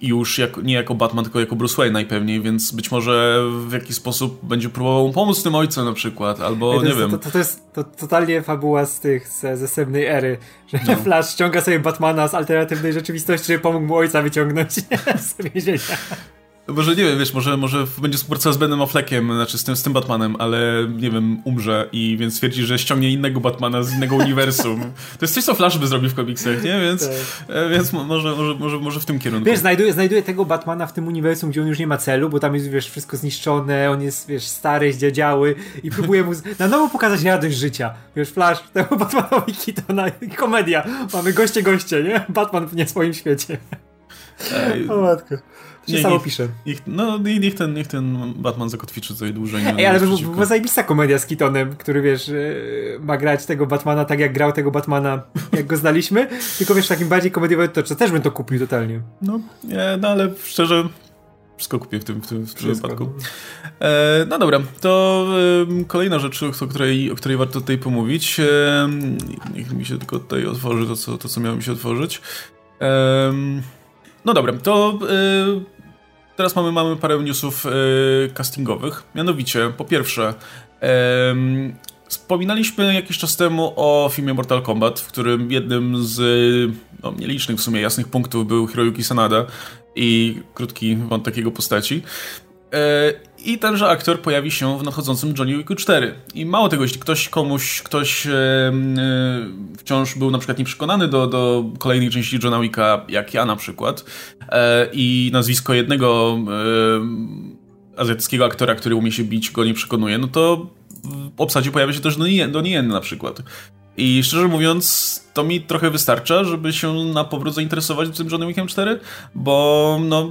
już jak, nie jako Batman, tylko jako Bruce Wayne najpewniej, więc być może w jakiś sposób będzie próbował pomóc tym ojcem na przykład, albo nie wiem. To, to, to jest to, totalnie fabuła z tych, ze, ze ery, że no. Flash ściąga sobie Batmana z alternatywnej rzeczywistości, żeby pomógł mu ojca wyciągnąć z więzienia. Może nie wiem, wiesz, może, może będzie współpracował z Benem Affleckiem, znaczy z tym, z tym Batmanem, ale nie wiem, umrze i więc twierdzi, że ściągnie innego Batmana z innego uniwersum. To jest coś, co Flash by zrobił w komiksach, nie? Więc, tak. E, więc może, może, może, może w tym kierunku. Wiesz, znajduje, znajduje tego Batmana w tym uniwersum, gdzie on już nie ma celu, bo tam jest, wiesz, wszystko zniszczone, on jest, wiesz, stary, zdziadziały i próbuje mu na nowo pokazać radość życia. Wiesz, Flash, temu Batmanowi Kitona i komedia. Mamy goście, goście, nie? Batman w nie swoim świecie. Ej. O matko się nie, samo niech, pisze. Niech, no niech ten, niech ten Batman zakotwiczy coś dłużej. Ej, ale była by, zajebista komedia z Keatonem, który wiesz, e, ma grać tego Batmana tak jak grał tego Batmana, jak go znaliśmy, tylko wiesz, takim bardziej komediowym to też bym to kupił totalnie. No, nie, no ale szczerze wszystko kupię w tym, w tym, w tym wypadku. E, no dobra, to e, kolejna rzecz, o której, o której warto tutaj pomówić. E, niech mi się tylko tutaj otworzy to, co, to, co miało mi się otworzyć. no dobra, to teraz mamy, mamy parę newsów e, castingowych. Mianowicie, po pierwsze, e, wspominaliśmy jakiś czas temu o filmie Mortal Kombat, w którym jednym z no, nielicznych w sumie jasnych punktów był Hiroyuki Sanada i krótki wątek jego postaci. E, I tenże aktor pojawi się w nadchodzącym Johnny Wicku 4. I mało tego, jeśli ktoś komuś, ktoś e, e, wciąż był na przykład nieprzekonany do, do kolejnej części Johna Wicka, jak ja na przykład, i nazwisko jednego azjatyckiego aktora, który umie się bić, go nie przekonuje, no to w obsadzie pojawia się też Donnie Yen na przykład. I szczerze mówiąc, to mi trochę wystarcza, żeby się na powrót zainteresować tym Johnny Wickiem 4, bo no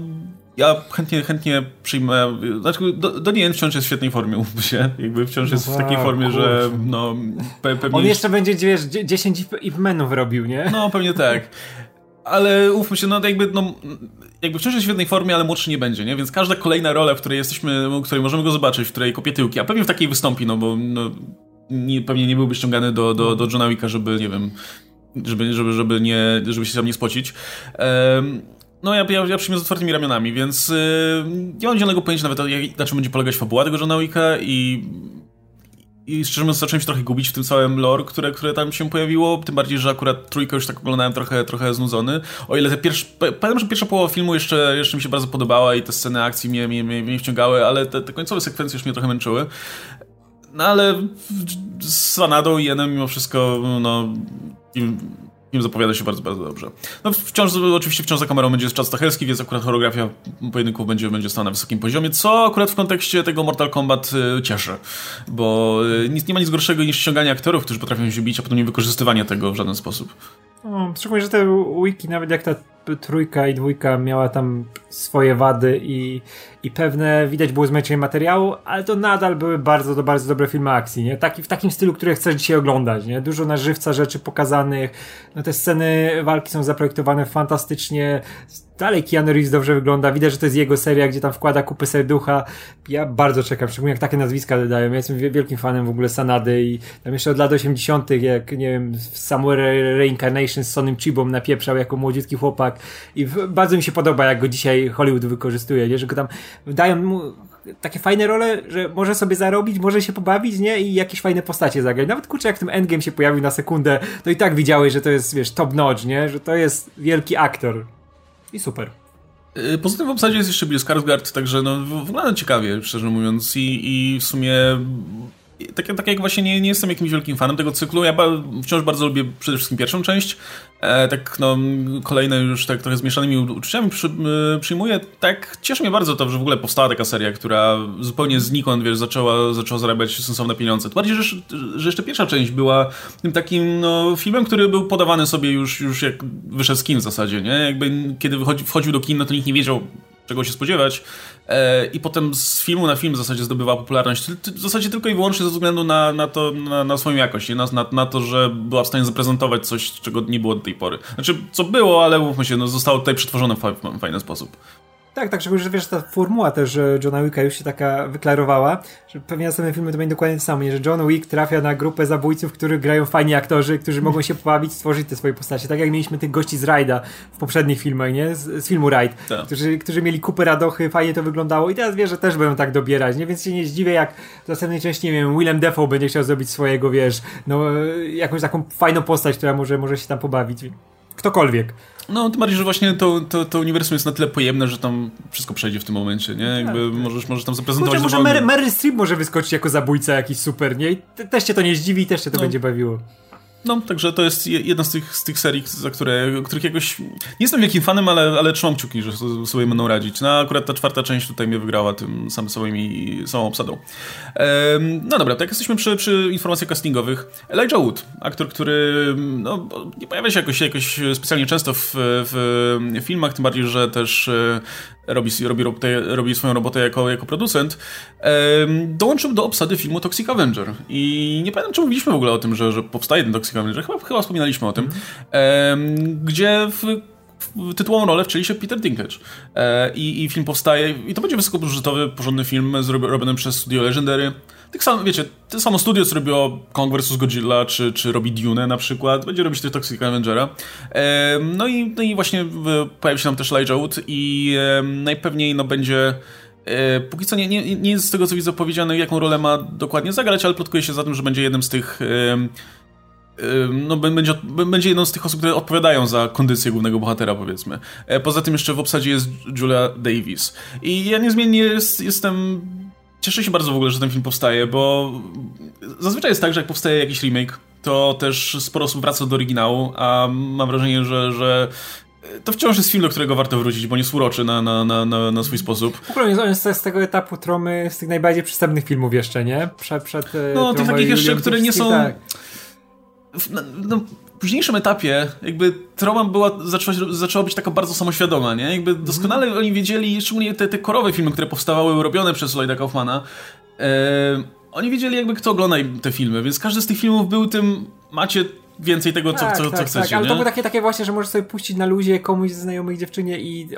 ja chętnie, chętnie przyjmę. Znaczy, do, do nie wciąż jest w świetnej formie, umówmy się. Jakby wciąż jest w takiej no, formie, kurczę. że no, pe, pewnie. On jeszcze będzie, wiesz, 10 Ip-Menów robił, nie? No, pewnie tak. Ale ufmy się, no jakby, no, jakby wciąż jest w świetnej formie, ale młodszy nie będzie, nie? Więc każda kolejna rola, w której jesteśmy, w której możemy go zobaczyć, w której kopie tyłki, a pewnie w takiej wystąpi, no bo no, nie, pewnie nie byłby ściągany do, do, do Johna Wicka, żeby, nie wiem, żeby, żeby, żeby, nie, żeby się tam nie spocić. Um, no ja, ja, ja przyjmę z otwartymi ramionami, więc yy, nie mam zielonego pojęcia nawet na czym będzie polegać fabuła tego Johna Wicka i i szczerze mówiąc zacząłem się trochę gubić w tym całym lore, które, które tam się pojawiło, tym bardziej, że akurat trójkę już tak oglądałem trochę, trochę znudzony. O ile te pierwsze, pamiętam, że pierwsza połowa filmu jeszcze, jeszcze mi się bardzo podobała i te sceny akcji mnie, mnie, mnie, mnie wciągały, ale te, te końcowe sekwencje już mnie trochę męczyły. No ale z Sanadą i Jenem mimo wszystko, no Film zapowiada się bardzo, bardzo dobrze. No wciąż, oczywiście wciąż za kamerą będzie Czad Stachelski, więc akurat choreografia pojedynków będzie, będzie stała na wysokim poziomie, co akurat w kontekście tego Mortal Kombat y, cieszy, bo y, nic, nie ma nic gorszego niż ściąganie aktorów, którzy potrafią się bić, a potem nie wykorzystywanie tego w żaden sposób. No, szczególnie, że te wiki, nawet jak ta trójka i dwójka miała tam swoje wady i, i pewne, widać było zmęczenie materiału, ale to nadal były bardzo, bardzo dobre filmy akcji, nie? Taki, w takim stylu, który chcesz dzisiaj oglądać, nie? Dużo na żywca rzeczy pokazanych, no te sceny walki są zaprojektowane fantastycznie, dalej Keanu Reeves dobrze wygląda, widać, że to jest jego seria, gdzie tam wkłada kupę serducha, ja bardzo czekam, szczególnie jak takie nazwiska dodają, ja jestem wielkim fanem w ogóle Sanady i tam jeszcze od lat 80 jak, nie wiem, Samuel Reincarnation z Sonym Chibą napieprzał jako młodziutki chłopak i bardzo mi się podoba, jak go dzisiaj Hollywood wykorzystuje, nie? że go tam dają mu takie fajne role, że może sobie zarobić, może się pobawić, nie? I jakieś fajne postacie zagrać. Nawet kurczę, jak tym Endgame się pojawił na sekundę, to i tak widziałeś, że to jest, wiesz, top notch, nie? Że to jest wielki aktor. I super. Y, poza tym w obsadzie jest jeszcze Bill Skarsgård, także no wygląda ciekawie, szczerze mówiąc i, i w sumie tak, tak jak właśnie nie, nie jestem jakimś wielkim fanem tego cyklu, ja ba, wciąż bardzo lubię przede wszystkim pierwszą część, e, tak no, kolejne już tak trochę zmieszanymi uczuciami przy, przyjmuję, tak cieszy mnie bardzo to, że w ogóle powstała taka seria, która zupełnie znikąd, wiesz, zaczęła, zaczęła zarabiać sensowne pieniądze. To bardziej, że, że jeszcze pierwsza część była tym takim no, filmem, który był podawany sobie już, już jak wyszedł z kin w zasadzie, nie? Jakby kiedy wchodził do kin, no to nikt nie wiedział, czego się spodziewać. E, I potem z filmu na film w zasadzie zdobywa popularność. W zasadzie tylko i wyłącznie ze względu na, na, to, na, na swoją jakość, na, na, na, to, że była w stanie zaprezentować coś, czego nie było do tej pory. Znaczy, co było, ale mówmy się, no, zostało tutaj przetworzone w fajny sposób. Tak, tak, szczególnie, że wiesz, ta formuła też że Johna Wicka już się taka wyklarowała, że pewnie następne filmy to będzie dokładnie to samo, nie? że John Wick trafia na grupę zabójców, których grają fajni aktorzy, którzy mogą się pobawić, stworzyć te swoje postacie. Tak jak mieliśmy tych gości z Rajda w poprzednich filmach, nie? Z, z filmu Raid, tak. którzy, którzy mieli kupę radochy, fajnie to wyglądało i teraz wiesz, że też będą tak dobierać, nie? Więc się nie zdziwię, jak w następnej części, nie wiem, Willem Dafoe będzie chciał zrobić swojego, wiesz, no, jakąś taką fajną postać, która może, może się tam pobawić. Ktokolwiek. No, tym bardziej, że właśnie to, to, to uniwersum jest na tyle pojemne, że tam wszystko przejdzie w tym momencie, nie? Jakby tak, tak. Możesz, możesz tam zaprezentować Kurczę, może Meryl Streep może wyskoczyć jako zabójca jakiś super, nie? I też cię to nie zdziwi i też cię to no. będzie bawiło. No, także to jest jedna z tych, z tych serii, za które, których jakoś... Nie jestem wielkim fanem, ale, ale trzymam kciuki, że sobie będą radzić. No, akurat ta czwarta część tutaj mnie wygrała tym sam swoimi, samą obsadą. Ehm, no dobra, tak jesteśmy przy, przy informacjach castingowych. Elijah Wood, aktor, który no, nie pojawia się jakoś, jakoś specjalnie często w, w filmach, tym bardziej, że też e, robi, robi, robi swoją robotę jako, jako producent, dołączył do obsady filmu Toxic Avenger. I nie pamiętam, czy mówiliśmy w ogóle o tym, że, że powstaje ten Toxic Avenger. Chyba, chyba wspominaliśmy o tym. Gdzie w tytułową rolę wczyli się Peter Dinklage. E, i, I film powstaje, i to będzie wysokobudżetowy, porządny film robiony przez studio Legendary. Tak samo, wiecie, to samo studio, co robiło Kong vs. Godzilla, czy, czy robi Dune na przykład, będzie robić też Toxic Avengera. E, no, i, no i właśnie pojawi się tam też Elijah Wood i e, najpewniej no będzie... E, póki co nie, nie, nie jest z tego, co widzę, powiedziane, jaką rolę ma dokładnie zagrać, ale plotkuje się za tym, że będzie jednym z tych no, będzie, będzie jedną z tych osób, które odpowiadają za kondycję głównego bohatera, powiedzmy. E, poza tym jeszcze w obsadzie jest Julia Davis. I ja niezmiennie jest, jestem Cieszę się bardzo w ogóle, że ten film powstaje, bo zazwyczaj jest tak, że jak powstaje jakiś remake, to też sporo osób wraca do oryginału, a mam wrażenie, że, że to wciąż jest film, do którego warto wrócić, bo nie uroczy na, na, na, na, na swój sposób. W ogóle on jest z tego etapu tromy, z tych najbardziej przystępnych filmów jeszcze, nie? Przed, przed e, No, tych takich jeszcze, które nie są... Tak. No, no, późniejszym etapie jakby trauma była, zaczęła, zaczęła być taka bardzo samoświadoma, nie? Jakby mhm. doskonale mm. oni wiedzieli, szczególnie te, te korowe filmy, które powstawały, robione przez Lloyda Kaufmana, e, oni wiedzieli jakby kto ogląda te filmy, więc każdy z tych filmów był tym, macie więcej tego, co, tak, co, co tak, chcecie. Tak, ale nie? to było takie, takie właśnie, że możesz sobie puścić na luzie komuś ze znajomych dziewczynie i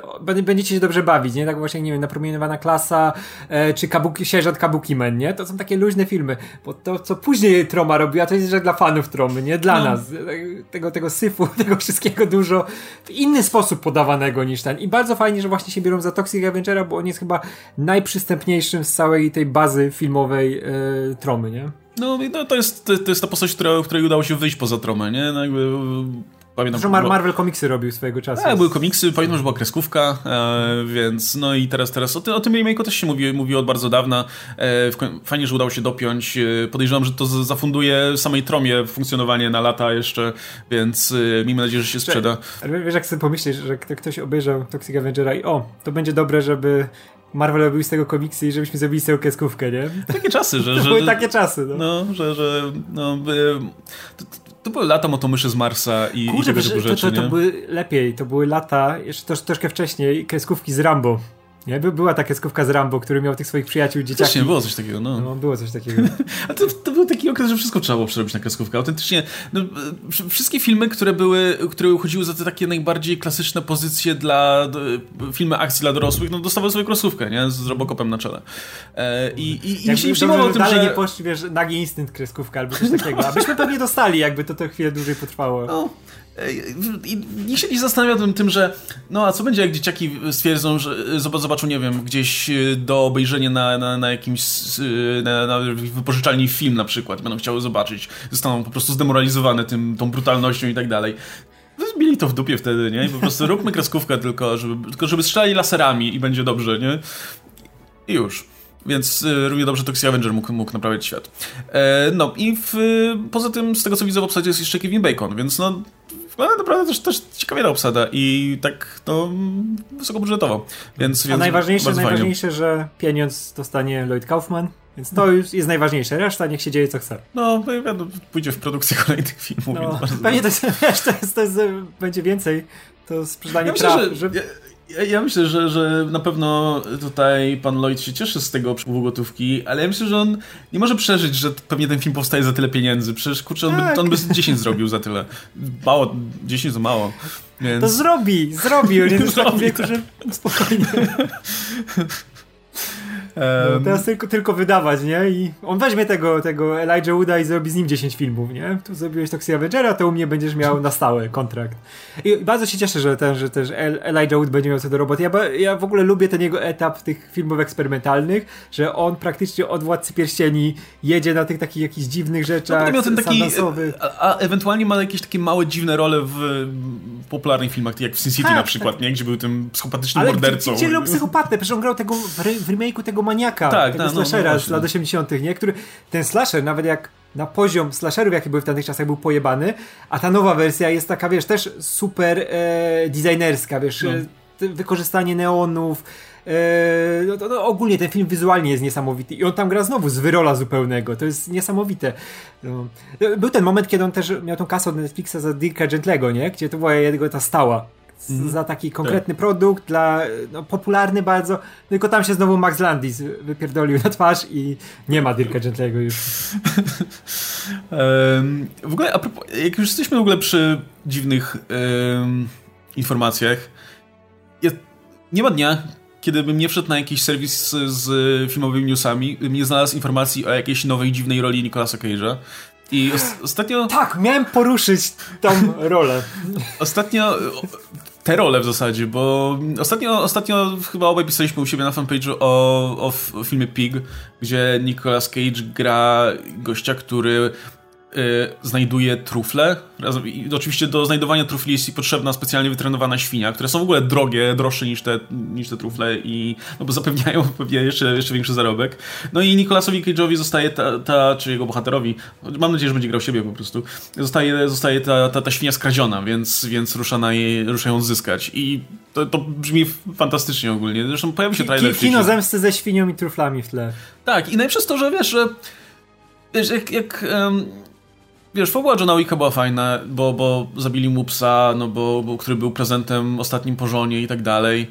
będziecie się dobrze bawić, nie? Tak właśnie, nie wiem, napromieniowana klasa, e, czy kabuki, sierżant Kabuki Men, nie? To są takie luźne filmy, bo to, co później Troma robiła, to jest że dla fanów Tromy, nie? Dla no. nas. Tego, tego syfu, tego wszystkiego dużo w inny sposób podawanego niż ten. I bardzo fajnie, że właśnie się biorą za Toxic Avengera, bo on jest chyba najprzystępniejszym z całej tej bazy filmowej e, Tromy, nie? No, no to, jest, to, jest ta postać, która, której udało się wyjść poza tromę, nie? No jakby... Pamiętam, Zresztą Mar Marvel komiksy robił swojego czasu. Tak, były komiksy, pamiętam, że była kreskówka, e, więc no i teraz, teraz o, ty, o tym remake'u też się mówi, mówi od bardzo dawna. E, fajnie, że udało się dopiąć. E, podejrzewam, że to zafunduje samej tromie funkcjonowanie na lata jeszcze, więc e, miejmy nadzieję, że się sprzeda. Ale wiesz, jak sobie pomyślisz, że ktoś obejrzał Toxic Avengera i o, to będzie dobre, żeby Marvel robił z tego komiksy i żebyśmy zrobili z tego kreskówkę, nie? Takie czasy, że... to były takie czasy, no. no że, że no, to, to były lata motomyszy z Marsa i, Kurde, i tego typu rzeczy, to, to, to były lepiej, to były lata, jeszcze trosz, troszkę wcześniej, kreskówki z Rambo. Nie? Była taka skówka z Rambo, który miał tych swoich przyjaciół dzieciaki. Właśnie, było coś takiego, no. no było coś takiego. A to, to, był taki okres, że wszystko trzeba było przerobić na kreskówkę. Autentycznie, no, wszystkie filmy, które były, które uchodziły za te takie najbardziej klasyczne pozycje dla, filmy akcji dla dorosłych, no dostawały swoją kreskówkę, nie? Z Robocopem na czele. E, I i, i się nie przejmował tym, dalej że... nie poszli, wiesz, nagi instynkt kreskówka albo coś takiego. Abyśmy pewnie dostali, jakby to, to chwilę dłużej potrwało. No. I nikt się nie zastanawia tym, że no a co będzie, jak dzieciaki stwierdzą, że zobaczą, nie wiem, gdzieś y, do obejrzenia na, na, na jakimś y, na, na wypożyczalni film na przykład, będą chciały zobaczyć, zostaną po prostu zdemoralizowane tym, tą brutalnością i tak dalej. Zbili to w dupie wtedy, nie? I po prostu róbmy kreskówkę tylko, żeby, tylko żeby strzelali laserami i będzie dobrze, nie? I już. Więc y, równie dobrze Toxic Avenger mógł, mógł naprawiać świat. E, no i w, poza tym, z tego co widzę w obsadzie jest jeszcze Kevin Bacon, więc no wygląda naprawdę też, też ciekawie obsada i tak no wysokobudżetowo. Więc, A więc najważniejsze, najważniejsze, że pieniądz dostanie Lloyd Kaufman, więc to już jest najważniejsze. Reszta niech się dzieje co chce. No, pójdzie w produkcję kolejnych filmów. No, pewnie to jest, wiesz, to jest, to jest, będzie więcej to sprzedanie ja myślę, praw. Że, że... Ja, ja, myślę, że, że na pewno tutaj pan Lloyd się cieszy z tego przepływu gotówki, ale ja myślę, że on nie może przeżyć, że pewnie ten film powstaje za tyle pieniędzy. Przecież kurczę, on, tak. by, on by 10 zrobił za tyle. Mało, 10 to mało. Więc... To zrobi, zrobi, on jest w takim wieku, że spokojnie. No, teraz tylko, tylko wydawać, nie? I on weźmie tego, tego Elijah Wooda i zrobi z nim 10 filmów, nie? Tu zrobiłeś Toxic Avengera, to u mnie będziesz miał na stałe kontrakt. I bardzo się cieszę, że, ten, że też Elijah Wood będzie miał co do roboty. Ja, ja w ogóle lubię ten jego etap tych filmów eksperymentalnych, że on praktycznie od Władcy Pierścieni jedzie na tych takich jakichś dziwnych rzeczach, no, miał ten taki, a, a, ewentualnie ma jakieś takie małe, dziwne role w popularnych filmach, jak w Sin City tak, na przykład, tak. nie? Gdzie był tym psychopatycznym Ale mordercą. Gdzie psychopatę? Przecież on grał tego w, w remake'u tego maniaka, tak, tego no, slashera no, z lat 80., nie? Który, ten slasher, nawet jak na poziom slasherów, jakie były w tamtych czasach, był pojebany, a ta nowa wersja jest taka, wiesz, też super e, designerska, wiesz, no. e, wykorzystanie neonów, e, no, no, ogólnie ten film wizualnie jest niesamowity i on tam gra znowu z wyrola zupełnego, to jest niesamowite. No. Był ten moment, kiedy on też miał tą kasę od Netflixa za Dirka Gentlego, nie? Gdzie to była jego ta stała mm. za taki konkretny tak. produkt, dla, no, popularny bardzo, tylko tam się znowu Max Landis wypierdolił na twarz i nie ma Dirka Gentlego już. um, w ogóle, a propos, jak już jesteśmy w ogóle przy dziwnych um, informacjach, ja, nie ma dnia, kiedy bym nie wszedł na jakiś serwis z, z filmowymi newsami, nie znalazł informacji o jakiejś nowej, dziwnej roli Nicolasa Cage'a. I ostatnio. Tak, miałem poruszyć tą rolę. Ostatnio te role w zasadzie, bo ostatnio, ostatnio chyba obaj pisaliśmy u siebie na fanpage'u o, o filmie Pig, gdzie Nicolas Cage gra gościa, który znajduje trufle. I oczywiście do znajdowania trufli jest potrzebna specjalnie wytrenowana świnia, które są w ogóle drogie, droższe niż te, niż te trufle i no bo zapewniają pewnie jeszcze, jeszcze większy zarobek. No i Nicolasowi Cage'owi zostaje ta, ta, czy jego bohaterowi, mam nadzieję, że będzie grał siebie po prostu, zostaje, zostaje ta, ta, ta świnia skradziona, więc, więc rusza, na jej, rusza ją zyskać. I to, to brzmi fantastycznie ogólnie. Zresztą pojawi się trailer. Kino zemsty ze świnią i truflami w tle. Tak, i najpierw to, że wiesz, że wiesz, jak, jak um, wiesz, fabuła Johna Wicka była fajna, bo, bo zabili mu psa, no bo, bo, który był prezentem ostatnim po żonie i tak dalej.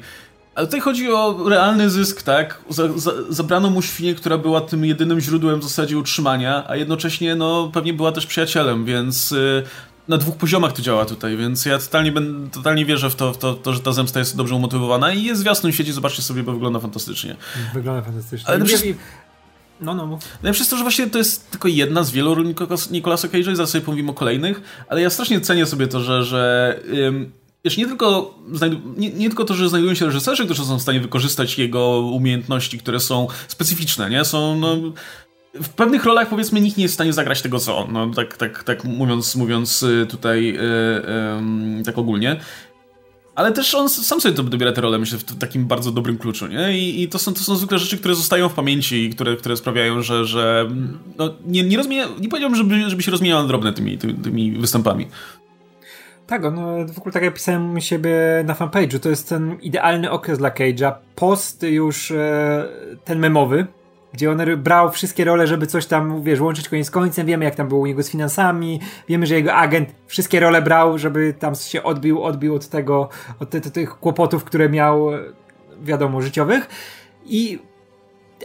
Ale tutaj chodzi o realny zysk, tak? Za, za, zabrano mu świnię, która była tym jedynym źródłem w zasadzie utrzymania, a jednocześnie, no, pewnie była też przyjacielem, więc y, na dwóch poziomach to działa tutaj, więc ja totalnie, ben, totalnie wierzę w to, w to, to, że ta zemsta jest dobrze umotywowana i jest w jasnym świecie, zobaczcie sobie, bo wygląda fantastycznie. Wygląda fantastycznie. Ale no, no. No przez to, że właśnie to jest tylko jedna z wielu ról Nicolasa Cage'a i zaraz sobie powiem o kolejnych, ale ja strasznie cenię sobie to, że, że ym, Wiesz, nie tylko, nie, nie, tylko to, że znajdują się reżyserzy, którzy są w stanie wykorzystać jego umiejętności, które są specyficzne, nie? Są, no, w pewnych rolach powiedzmy nikt nie jest w stanie zagrać tego, co on, no, tak, tak, tak mówiąc, mówiąc y, tutaj yy, yy, tak ogólnie. Ale też on sam sobie to dobiera te role, myślę, w takim bardzo dobrym kluczu, nie? I, i to, są, to są zwykle rzeczy, które zostają w pamięci i które, które sprawiają, że, że no, nie, nie, rozmija, nie powiedziałbym, żeby, żeby się rozmieniał na drobne tymi, tymi, tymi występami. Tak, no w ogóle tak jak pisałem siebie na fanpage'u, to jest ten idealny okres dla Cage'a. Post już e, ten memowy, gdzie on brał wszystkie role, żeby coś tam, wiesz, łączyć koniec z końcem, wiemy jak tam było u niego z finansami, wiemy, że jego agent wszystkie role brał, żeby tam się odbił, odbił od tego, od tych kłopotów, które miał, wiadomo, życiowych. I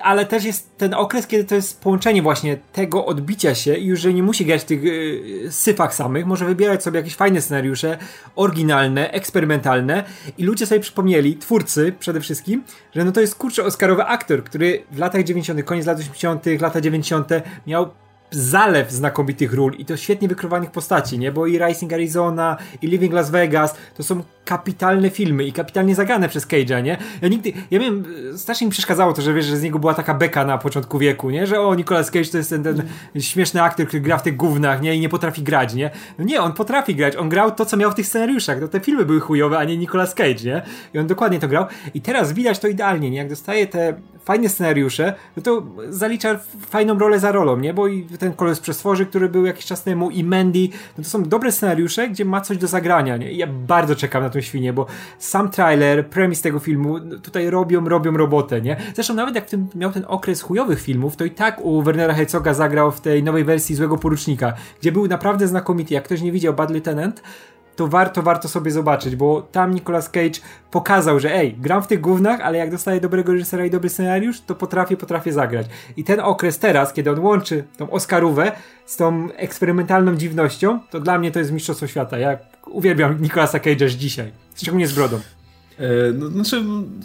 ale też jest ten okres, kiedy to jest połączenie właśnie tego odbicia się i już, że nie musi grać w tych yy, syfach samych, może wybierać sobie jakieś fajne scenariusze, oryginalne, eksperymentalne i ludzie sobie przypomnieli, twórcy przede wszystkim, że no to jest kurczę Oscarowy aktor, który w latach 90., koniec lat 80., lata 90. miał zalew znakomitych ról i to świetnie wykrywanych postaci, nie? Bo i Rising Arizona, i Living Las Vegas to są kapitalne filmy i kapitalnie zagrane przez Cage'a, nie? Ja nigdy, ja wiem, strasznie mi przeszkadzało to, że wiesz, że z niego była taka beka na początku wieku, nie? Że o, Nicolas Cage to jest ten, ten śmieszny aktor, który gra w tych gównach, nie? I nie potrafi grać, nie? No nie, on potrafi grać, on grał to, co miał w tych scenariuszach, no te filmy były chujowe, a nie Nicolas Cage, nie? I on dokładnie to grał i teraz widać to idealnie, nie? Jak dostaje te fajne scenariusze, no to zalicza fajną rolę za rolą, nie? Bo i ten Kolos Przestworzy, który był jakiś czas temu i Mandy, no to są dobre scenariusze, gdzie ma coś do zagrania, nie? I ja bardzo czekam na tę świnię, bo sam trailer, premis tego filmu no tutaj robią, robią robotę, nie? Zresztą nawet jak tym, miał ten okres chujowych filmów, to i tak u Wernera Herzoga zagrał w tej nowej wersji Złego Porucznika, gdzie był naprawdę znakomity. Jak ktoś nie widział Bad Lieutenant, to warto, warto sobie zobaczyć, bo tam Nicolas Cage pokazał, że ej, gram w tych gównach, ale jak dostaję dobrego reżysera i dobry scenariusz, to potrafię, potrafię zagrać. I ten okres teraz, kiedy on łączy tą Oscarówę z tą eksperymentalną dziwnością, to dla mnie to jest mistrzostwo świata. Ja uwielbiam Nicolasa Cage'a dzisiaj, szczególnie z brodą. E, no, znaczy,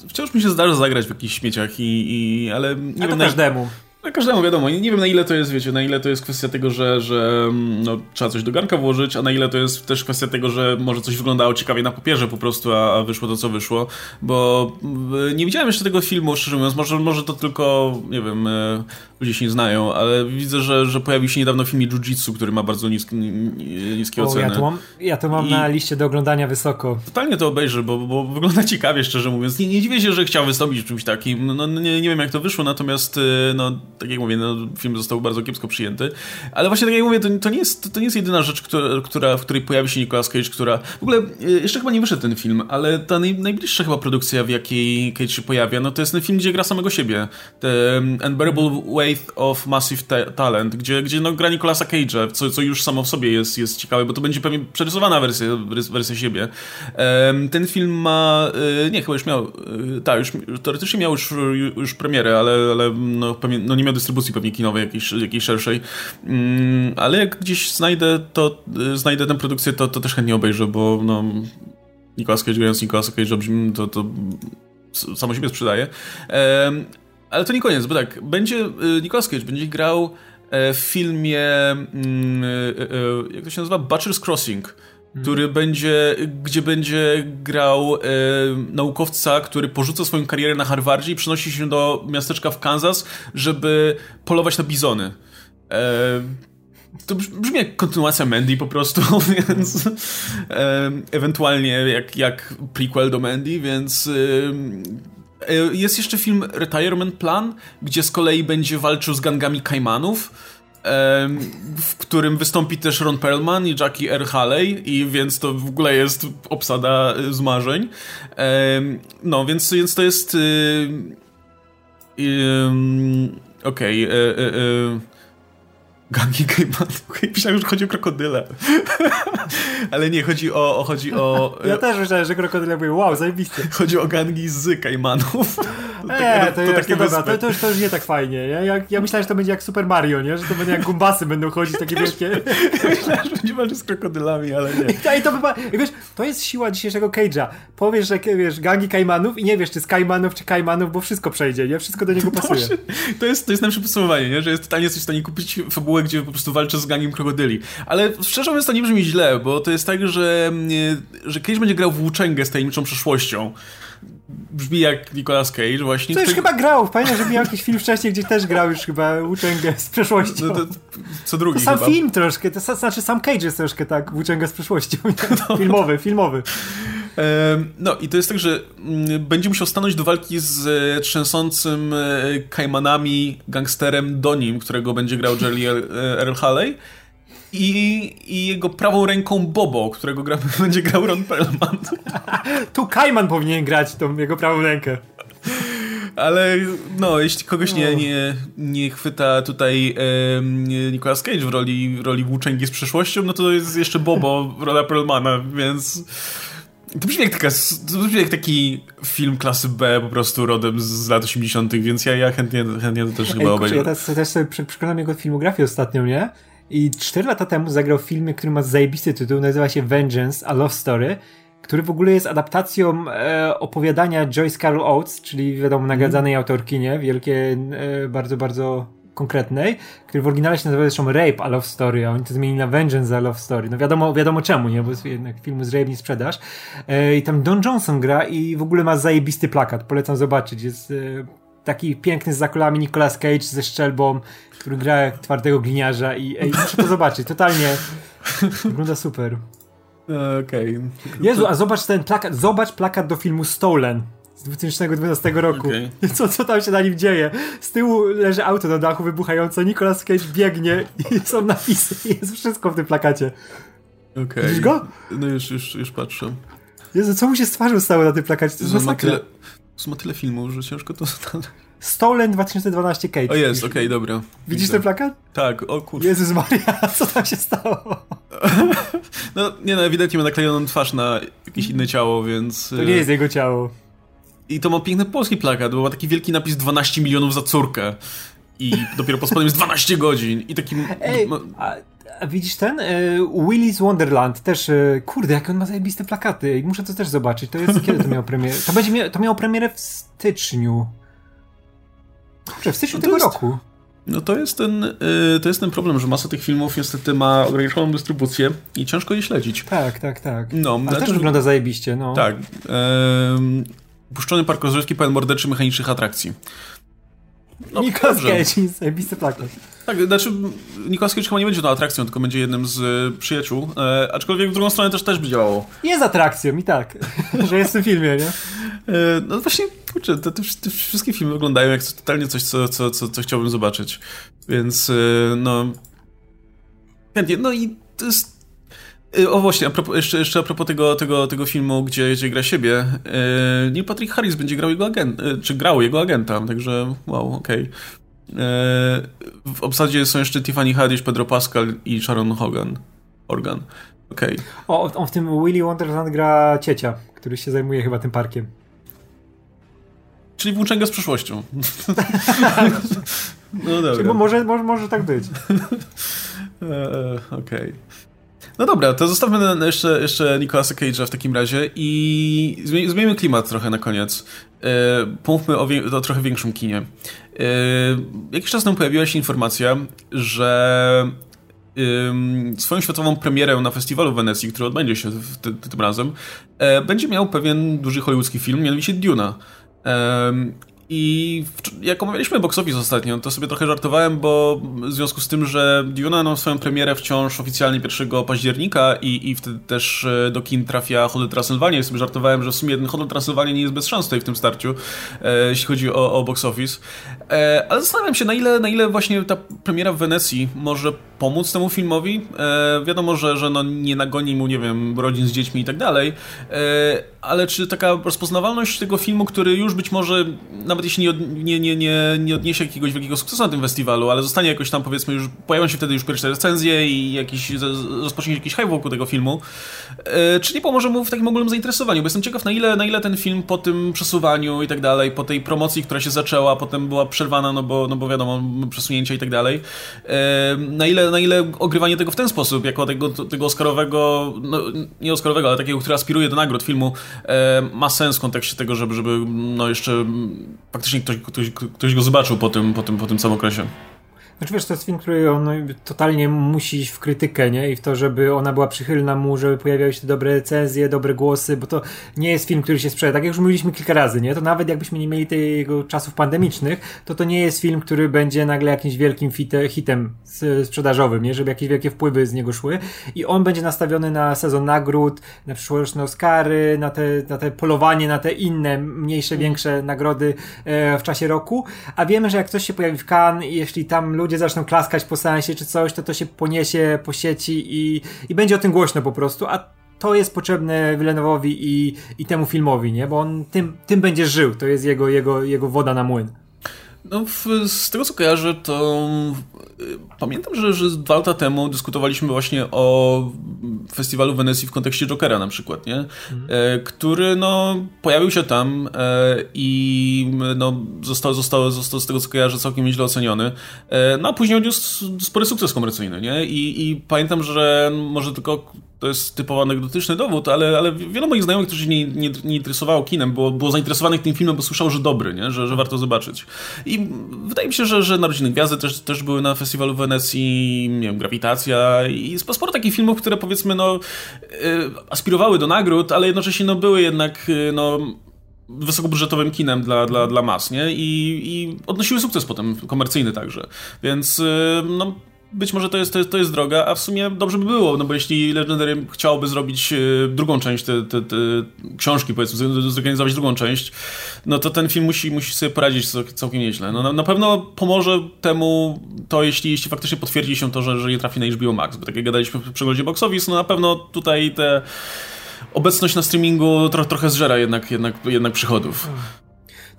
wciąż mi się zdarza zagrać w jakichś śmieciach, i, i ale nie A wiem. To każdemu. Na każdemu wiadomo, nie wiem na ile to jest, wiecie, na ile to jest kwestia tego, że, że mm, no, trzeba coś do garnka włożyć, a na ile to jest też kwestia tego, że może coś wyglądało ciekawie na papierze po prostu, a, a wyszło to, co wyszło, bo mm, nie widziałem jeszcze tego filmu, szczerze mówiąc, może, może to tylko, nie wiem, e, ludzie się nie znają, ale widzę, że, że pojawił się niedawno film Jiu-Jitsu, który ma bardzo nisk, niskie o, oceny. Ja to mam, ja to mam I na liście do oglądania wysoko. Totalnie to obejrzę, bo, bo wygląda ciekawie, szczerze mówiąc. Nie, nie dziwię się, że chciał wystąpić w czymś takim, no, no nie, nie wiem jak to wyszło, natomiast e, no tak jak mówię, no, film został bardzo kiepsko przyjęty. Ale właśnie tak jak mówię, to, to, nie, jest, to nie jest jedyna rzecz, która, w której pojawi się Nicolas Cage, która... W ogóle e, jeszcze chyba nie wyszedł ten film, ale ta naj, najbliższa chyba produkcja, w jakiej Cage się pojawia, no to jest ten film, gdzie gra samego siebie. The Unbearable Weight of Massive ta Talent, gdzie, gdzie no, gra Nicolasa Cage'a, co, co już samo w sobie jest, jest ciekawe, bo to będzie pewnie przerysowana wersja, wersja siebie. ten film ma... E, nie, chyba już miał... E, tak, już teoretycznie miał już, już premierę, ale, ale no, no nie miał dystrybucji dystrybucji pewnie kinowej jakiejś, jakiejś szerszej. Mm, ale jak gdzieś znajdę to, y, znajdę tę produkcję, to, to też chętnie obejrzę, bo no, Nicolas Cage grając Nicolas Cage brzmi, to, to samo siebie sprzedaje. ale to nie koniec, bo tak, będzie y, Nicolas Cage będzie grał e, w filmie mm, e, e, jak to się nazywa? Butcher's Crossing który będzie, gdzie będzie grał e, naukowca, który porzuca swoją karierę na Harvardzie i przenosi się do miasteczka w Kansas, żeby polować na bizony. E, to brzmi jak kontynuacja Mandy po prostu, więc e, ewentualnie jak, jak prequel do Mandy, więc e, e, jest jeszcze film Retirement Plan, gdzie z kolei będzie walczył z gangami Kajmanów w którym wystąpi też Ron Perlman i Jackie R. Haley i więc to w ogóle jest obsada z marzeń. No, więc, więc to jest... Y, okej. Okay, e, Gangi Gaiman. Myślałem, że chodzi o krokodyle. Ale nie, chodzi o... o chodzi o ja też myślałem, że krokodyle były wow, zajebiście. Chodzi o gangi z Kajmanów. Eee, to, to, to, dobra, to, to, już, to już nie tak fajnie. Ja, ja, ja myślałem, że to będzie jak Super Mario, nie? Że to będzie jak gumbasy będą chodzić takie wielkie. myślałem, że będzie walczyć z krokodylami, ale nie. I to, chyba, wiesz, to jest siła dzisiejszego Cage'a. Powiesz, że wiesz, gangi Kajmanów i nie wiesz, czy z Kajmanów, czy Kajmanów, bo wszystko przejdzie, nie? Wszystko do niego pasuje. To jest, to jest najlepsze podsumowanie, nie? Że jest totalnie coś w stanie kupić fabułę, gdzie po prostu walczy z gangiem krokodyli. Ale szczerze mówiąc, to nie brzmi źle, bo to jest tak, że, że Cage będzie grał w włóczęgę z tajemniczą przeszłością brzmi jak Nicolas Cage właśnie. To już chyba grał, pamiętam, że miał jakiś film wcześniej, gdzie też grał już chyba Włóczęgę z przeszłością. No to, co drugi to sam chyba. film troszkę, to znaczy sam Cage jest troszkę tak Włóczęga z przeszłością. No. Filmowy, filmowy. No i to jest tak, że mm, będzie musiał stanąć do walki z e, trzęsącym e, kajmanami gangsterem Donim, którego będzie grał Jelly Earl Haley i, i jego prawą ręką Bobo, którego gra, będzie grał Ron Perlman. tu Kajman powinien grać tą jego prawą rękę. Ale no, jeśli kogoś nie, nie, nie chwyta tutaj e, Nicolas Cage w roli, roli włóczęgi z przeszłością, no to jest jeszcze Bobo, rola Perlmana, więc... To brzmi, jak taka, to brzmi jak taki film klasy B po prostu rodem z lat 80., więc ja, ja chętnie, chętnie to też chyba obejrzę. Ja też, też sobie przeglądam jego filmografię ostatnią, nie? I 4 lata temu zagrał w filmie, który ma zajebisty tytuł, nazywa się Vengeance, a Love Story, który w ogóle jest adaptacją e, opowiadania Joyce Carol Oates, czyli wiadomo nagradzanej mm. autorki, nie? Wielkie, e, bardzo, bardzo konkretnej, który w oryginale się nazywa zresztą Rape a Love Story, a oni to zmienili na Vengeance a Love Story. No wiadomo, wiadomo czemu, nie? Bo jest jednak filmu z Rape nie sprzedaż. E, I tam Don Johnson gra i w ogóle ma zajebisty plakat. Polecam zobaczyć. Jest e, taki piękny z zakolami Nicolas Cage ze szczelbą, który gra jak twardego gliniarza i ej, muszę to zobaczyć. Totalnie wygląda super. Okej. Okay. Jezu, a zobacz ten plakat, zobacz plakat do filmu Stolen z 2012 roku. Okay. Co, co tam się na nim dzieje? Z tyłu leży auto na dachu wybuchające, Nicolas Cage biegnie i są napisy. Jest wszystko w tym plakacie. Okej. Okay. Widzisz go? No już, już, już patrzę. Jezu, co mu się z twarzą stało na tym plakacie? To jest ma tyle, ma tyle filmów, że ciężko to Stolen 2012 Cage. O jest, okej, okay, dobra. Widzisz Widzę. ten plakat? Tak, o kurczę. Jezus Maria, co tam się stało? no, nie no, ewidentnie ma naklejoną twarz na jakieś inne ciało, więc... To nie jest jego ciało. I to ma piękny polski plakat, bo ma taki wielki napis 12 milionów za córkę. I dopiero pod spodem jest 12 godzin. I taki... Ej, a, a widzisz ten? E, Willy's Wonderland też, e, kurde, jak on ma zajebiste plakaty. Muszę to też zobaczyć. To jest, kiedy to miało premierę? To będzie mia to miało premierę w styczniu. Kurczę, w styczniu no tego jest, roku. No to jest, ten, yy, to jest ten problem, że masa tych filmów niestety ma ograniczoną dystrybucję i ciężko je śledzić. Tak, tak, tak. No, Ale znaczy, też wygląda zajebiście, no. Tak. Yy, puszczony park rozrywki pełen morderczy mechanicznych atrakcji. No, Nicolas Cage, zajebisty plakat. Tak, znaczy Nicolas Cage chyba nie będzie tą atrakcją, tylko będzie jednym z y, przyjaciół, e, aczkolwiek w drugą stronę też też by działało. Jest atrakcją i tak, że jest w tym filmie, nie? E, no właśnie, kurczę, te, te, te, wszystkie filmy wyglądają jak totalnie coś, co, co, co, co chciałbym zobaczyć, więc e, no... Chętnie, no i to jest Y, o właśnie, a propos, jeszcze, jeszcze a propos tego, tego, tego filmu, gdzie, gdzie gra siebie, yy, Neil Patrick Harris będzie grał jego agenta, yy, czy grał jego agenta, także wow, okej. Okay. W obsadzie są jeszcze Tiffany Haddish, Pedro Pascal i Sharon Hogan. Organ. Okej. Okay. O, on w tym Willy Wonderland gra ciecia, który się zajmuje chyba tym parkiem. Czyli włóczęga z przyszłością. no dobra. Czyli może, może, może tak być. Okej. Okay. No dobra, to zostawmy jeszcze, jeszcze Nicolasa Cage'a w takim razie i zmienimy klimat trochę na koniec. Yy, pomówmy o, o, trochę większym kinie. Yy, jakiś czas temu pojawiła się informacja, że swoją światową premierę na festiwalu w Wenecji, który odbędzie się tym razem, będzie miał pewien duży hollywoodzki film, mianowicie Duna. I jak omawialiśmy box office ostatnio, to sobie trochę żartowałem, bo w związku z tym, że Duna ma swoją premierę wciąż oficjalnie 1 października i, i wtedy też e, do kin trafia Hotel Transylvania i sobie żartowałem, że w sumie Hotel Transylvania nie jest bez szans tutaj w tym starciu, e, jeśli chodzi o, o box office. E, ale zastanawiam się, na ile, na ile właśnie ta premiera w Wenecji może pomóc temu filmowi. E, wiadomo, że, że no nie nagoni mu, nie wiem, rodzin z dziećmi i tak dalej, e, ale czy taka rozpoznawalność tego filmu, który już być może nawet nawet jeśli nie, od, nie, nie, nie, nie odniesie jakiegoś wielkiego sukcesu na tym festiwalu, ale zostanie jakoś tam powiedzmy już, pojawią się wtedy już pierwsze recenzje i jakiś, rozpocznie się jakiś hype wokół tego filmu, e, czy nie pomoże mu w takim ogólnym zainteresowaniu, bo jestem ciekaw na ile, na ile ten film po tym przesuwaniu i tak dalej, po tej promocji, która się zaczęła, potem była przerwana, no bo, no bo wiadomo, przesunięcia i tak dalej, e, na ile, na ile ogrywanie tego w ten sposób, jako tego, tego oscarowego, no nie oscarowego, ale takiego, który aspiruje do nagród filmu, e, ma sens w kontekście tego, żeby, żeby no jeszcze faktycznie ktoś, ktoś, ktoś go zobaczył po tym, po tym, po tym samym okresie. Znaczy wiesz, to jest film, który on totalnie musi iść w krytykę, nie? I w to, żeby ona była przychylna mu, żeby pojawiały się dobre recenzje, dobre głosy, bo to nie jest film, który się sprzeda. Tak jak już mówiliśmy kilka razy, nie? To nawet jakbyśmy nie mieli tego czasów pandemicznych, to to nie jest film, który będzie nagle jakimś wielkim fite, hitem sprzedażowym, nie? Żeby jakieś wielkie wpływy z niego szły. I on będzie nastawiony na sezon nagród, na przyszłoroczne Oscary, na te, na te polowanie, na te inne, mniejsze, większe nagrody e, w czasie roku. A wiemy, że jak coś się pojawi w Cannes jeśli tam ludzie ludzie zaczną klaskać po sensie czy coś, to to się poniesie po sieci i, i będzie o tym głośno po prostu, a to jest potrzebne Villeneuve'owi i, i temu filmowi, nie? Bo on tym, tym będzie żył, to jest jego, jego, jego woda na młyn. No, w, z tego co kojarzę, to y, pamiętam, że, że dwa lata temu dyskutowaliśmy właśnie o festiwalu Wenecji w kontekście Jokera na przykład, nie? Mhm. E, który no, pojawił się tam e, i no, został, został, został z tego co kojarzę całkiem nieźle oceniony. E, no a później odniósł spory sukces komercyjny, nie? I, i pamiętam, że może tylko to jest typowo anegdotyczny dowód, ale, ale wielu moich znajomych, którzy się nie, nie, nie interesowało kinem, było, było zainteresowanych tym filmem, bo słyszał, że dobry, nie? Że, że warto zobaczyć. I, wydaje mi się, że, że Narodziny Gwiazdy też, też były na festiwalu w Wenecji, nie wiem, Grawitacja i sporo takich filmów, które powiedzmy, no, aspirowały do nagród, ale jednocześnie, no, były jednak, no, wysokobudżetowym kinem dla, dla, dla mas, nie? I, I odnosiły sukces potem, komercyjny także. Więc, no, być może to jest, to jest, to jest droga, a w sumie dobrze by było, no bo jeśli Legendary chciałoby zrobić e, drugą część te, te, te książki, powiedzmy, zorganizować drugą część, no to ten film musi, musi sobie poradzić całkiem nieźle. No, na, na pewno pomoże temu to, jeśli, jeśli faktycznie potwierdzi się to, że, że nie trafi na HBO Max, bo tak jak gadaliśmy w przeglądzie box office, no na pewno tutaj te obecność na streamingu tro, trochę zżera jednak, jednak, jednak przychodów.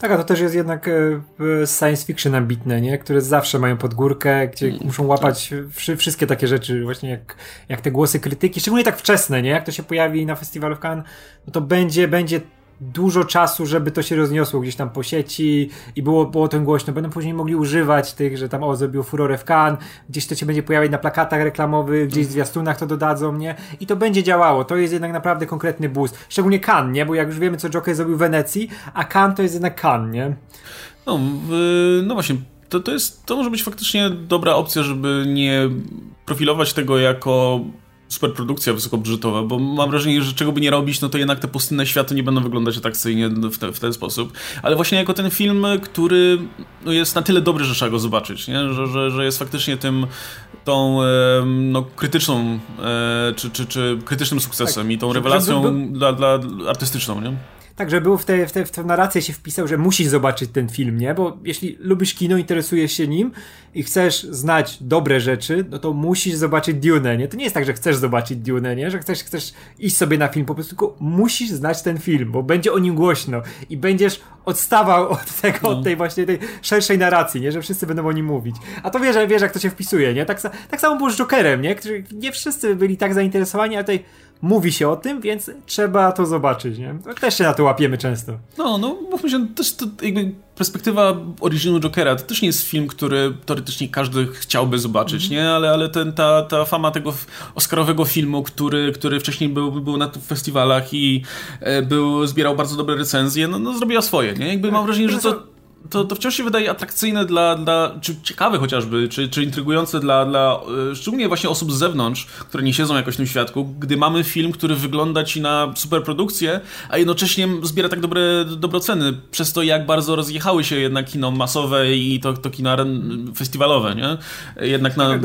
Tak, a to też jest jednak e, science fiction ambitne, nie? które zawsze mają pod górkę, gdzie mm, muszą łapać tak. wszystkie takie rzeczy, właśnie jak, jak te głosy krytyki, szczególnie tak wczesne, nie? Jak to się pojawi na festiwalu w Cannes, no to będzie, będzie dużo czasu, żeby to się rozniosło gdzieś tam po sieci i było, było tym głośno. Będą później mogli używać tych, że tam o, zrobił furorę w Cannes, gdzieś to się będzie pojawiać na plakatach reklamowych, gdzieś w zwiastunach to dodadzą, nie? I to będzie działało. To jest jednak naprawdę konkretny boost. Szczególnie Cannes, nie? Bo jak już wiemy, co Joker zrobił w Wenecji, a Cannes to jest jednak Cannes, nie? No, no właśnie, to, to, jest, to może być faktycznie dobra opcja, żeby nie profilować tego jako superprodukcja wysokobudżetowa, bo mam wrażenie, że czego by nie robić, no to jednak te pustynne światy nie będą wyglądać atrakcyjnie w, te, w ten sposób. Ale właśnie jako ten film, który no jest na tyle dobry, że trzeba go zobaczyć, nie? Że, że, że jest faktycznie tym tą no, krytyczną, e, czy, czy, czy krytycznym sukcesem tak, i tą rewelacją dla, dla artystyczną, nie? Tak, że był w tę w te, w te narrację się wpisał, że musisz zobaczyć ten film, nie? Bo jeśli lubisz kino, interesujesz się nim i chcesz znać dobre rzeczy, no to musisz zobaczyć Dune, nie? To nie jest tak, że chcesz zobaczyć Dune, nie? Że chcesz, chcesz iść sobie na film, po prostu tylko musisz znać ten film, bo będzie o nim głośno i będziesz odstawał od tego, no. od tej właśnie tej szerszej narracji, nie? Że wszyscy będą o nim mówić. A to wiesz, wiesz jak to się wpisuje, nie? Tak, tak samo było z Jokerem, nie? Którzy nie wszyscy byli tak zainteresowani, ale tutaj mówi się o tym, więc trzeba to zobaczyć, nie? Też się na to łapiemy często. No, no, mówmy się, też to jakby perspektywa oryginalnego Jokera to też nie jest film, który teoretycznie każdy chciałby zobaczyć, nie? Ale, ale ten, ta, ta fama tego oscarowego filmu, który, który wcześniej był, był na festiwalach i e, był, zbierał bardzo dobre recenzje, no, no zrobiła swoje, nie? Jakby mam wrażenie, że to to, to wciąż się wydaje atrakcyjne dla, dla czy ciekawe chociażby, czy, czy intrygujące dla, dla e, szczególnie właśnie osób z zewnątrz, które nie siedzą jakoś w tym świadku, gdy mamy film, który wygląda ci na superprodukcję, a jednocześnie zbiera tak dobre, dobre ceny, przez to jak bardzo rozjechały się jednak kino masowe i to, to kino festiwalowe, nie? Jednak na...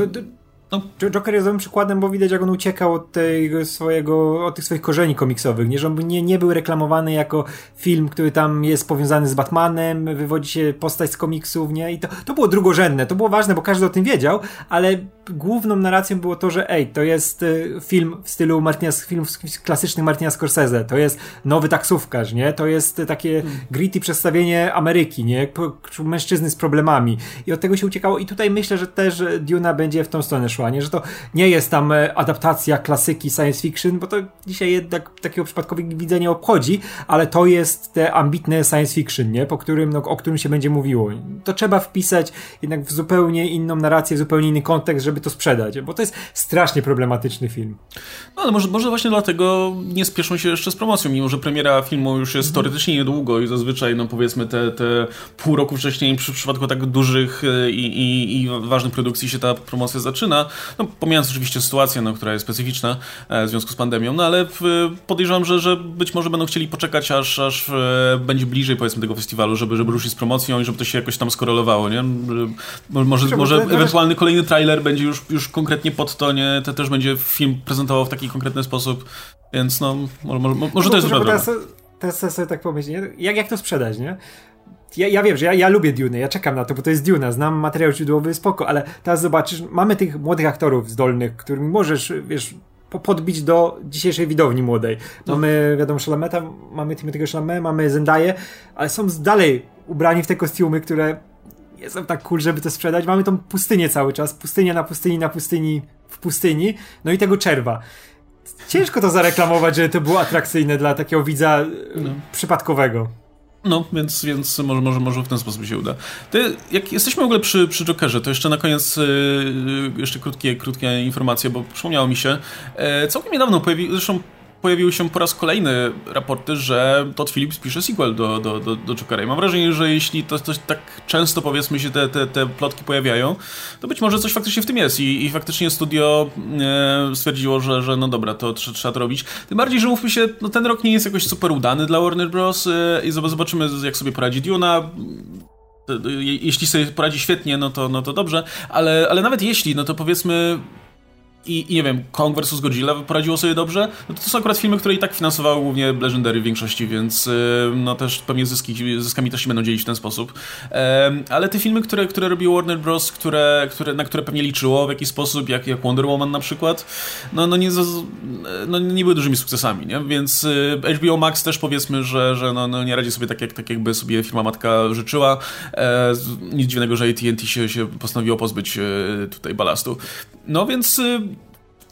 No. Joker jest złym przykładem, bo widać jak on uciekał od tego swojego, od tych swoich korzeni komiksowych, nie? Że on nie, nie był reklamowany jako film, który tam jest powiązany z Batmanem, wywodzi się postać z komiksów, nie? I to, to było drugorzędne, to było ważne, bo każdy o tym wiedział, ale główną narracją było to, że ej, to jest y, film w stylu Martina, film klasycznych Martina Scorsese, to jest nowy taksówkarz, nie? To jest takie hmm. gritty przedstawienie Ameryki, nie? Mężczyzny z problemami. I od tego się uciekało i tutaj myślę, że też Duna będzie w tą stronę szła, nie? Że to nie jest tam e, adaptacja klasyki science fiction, bo to dzisiaj jednak takiego przypadkowego widzenia obchodzi, ale to jest te ambitne science fiction, nie? Po którym, no, o którym się będzie mówiło. To trzeba wpisać jednak w zupełnie inną narrację, w zupełnie inny kontekst, żeby to sprzedać, bo to jest strasznie problematyczny film. No ale może, może właśnie dlatego nie spieszą się jeszcze z promocją, mimo że premiera filmu już jest mhm. teoretycznie niedługo i zazwyczaj, no powiedzmy te, te pół roku wcześniej przy przypadku tak dużych e, i, i, i ważnych produkcji się ta promocja zaczyna, no, pomijając oczywiście sytuację, no, która jest specyficzna e, w związku z pandemią, no ale podejrzewam, że, że być może będą chcieli poczekać, aż, aż e, będzie bliżej powiedzmy tego festiwalu, żeby, żeby ruszyć z promocją i żeby to się jakoś tam skorelowało, nie? Może, może ewentualny kolejny trailer będzie już, już konkretnie pod to, nie? To też będzie film prezentował w taki konkretny sposób, więc no, może, może, może to jest dobra teraz, teraz sobie tak pomyśleć, nie? Jak, jak to sprzedać, nie? Ja, ja wiem, że ja, ja lubię Dune, ja czekam na to, bo to jest Duna, znam materiał źródłowy, spoko, ale teraz zobaczysz, mamy tych młodych aktorów zdolnych, którymi możesz, wiesz, podbić do dzisiejszej widowni młodej. No. Mamy, wiadomo, Shalameta, mamy Timothy'ego Chalamet, mamy Zendaya, ale są dalej ubrani w te kostiumy, które nie są tak cool, żeby to sprzedać. Mamy tą pustynię cały czas, pustynia na pustyni, na pustyni, w pustyni, no i tego czerwa. Ciężko to zareklamować, że to było atrakcyjne dla takiego widza no. przypadkowego. No, więc, więc może, może, może w ten sposób się uda. Ty, jak jesteśmy w ogóle przy, przy Jokerze, to jeszcze na koniec yy, jeszcze krótkie, krótkie informacje, bo przypomniało mi się. E, całkiem niedawno pojawił, zresztą pojawiły się po raz kolejny raporty, że Todd Phillips pisze sequel do, do, do, do Jokera. I mam wrażenie, że jeśli to, to tak często powiedzmy się te, te, te plotki pojawiają, to być może coś faktycznie w tym jest i, i faktycznie studio e, stwierdziło, że, że no dobra, to trzeba, trzeba to robić. Tym bardziej, że mówmy się, no ten rok nie jest jakoś super udany dla Warner Bros. E, i zobaczymy jak sobie poradzi Duna jeśli sobie poradzi świetnie, no to, no to dobrze, ale, ale nawet jeśli, no to powiedzmy i, i, nie wiem, Kong vs. Godzilla poradziło sobie dobrze, no to, to są akurat filmy, które i tak finansowały głównie Legendary w większości, więc yy, no też pewnie zyski, zyskami też się będą dzielić w ten sposób. Yy, ale te filmy, które, które robił Warner Bros., które, które, na które pewnie liczyło w jakiś sposób, jak, jak Wonder Woman na przykład, no, no, nie, no nie były dużymi sukcesami, nie? Więc yy, HBO Max też powiedzmy, że, że no, no nie radzi sobie tak, jak, tak jakby sobie firma matka życzyła. E, nic dziwnego, że AT&T się, się postanowiło pozbyć e, tutaj balastu. No więc y,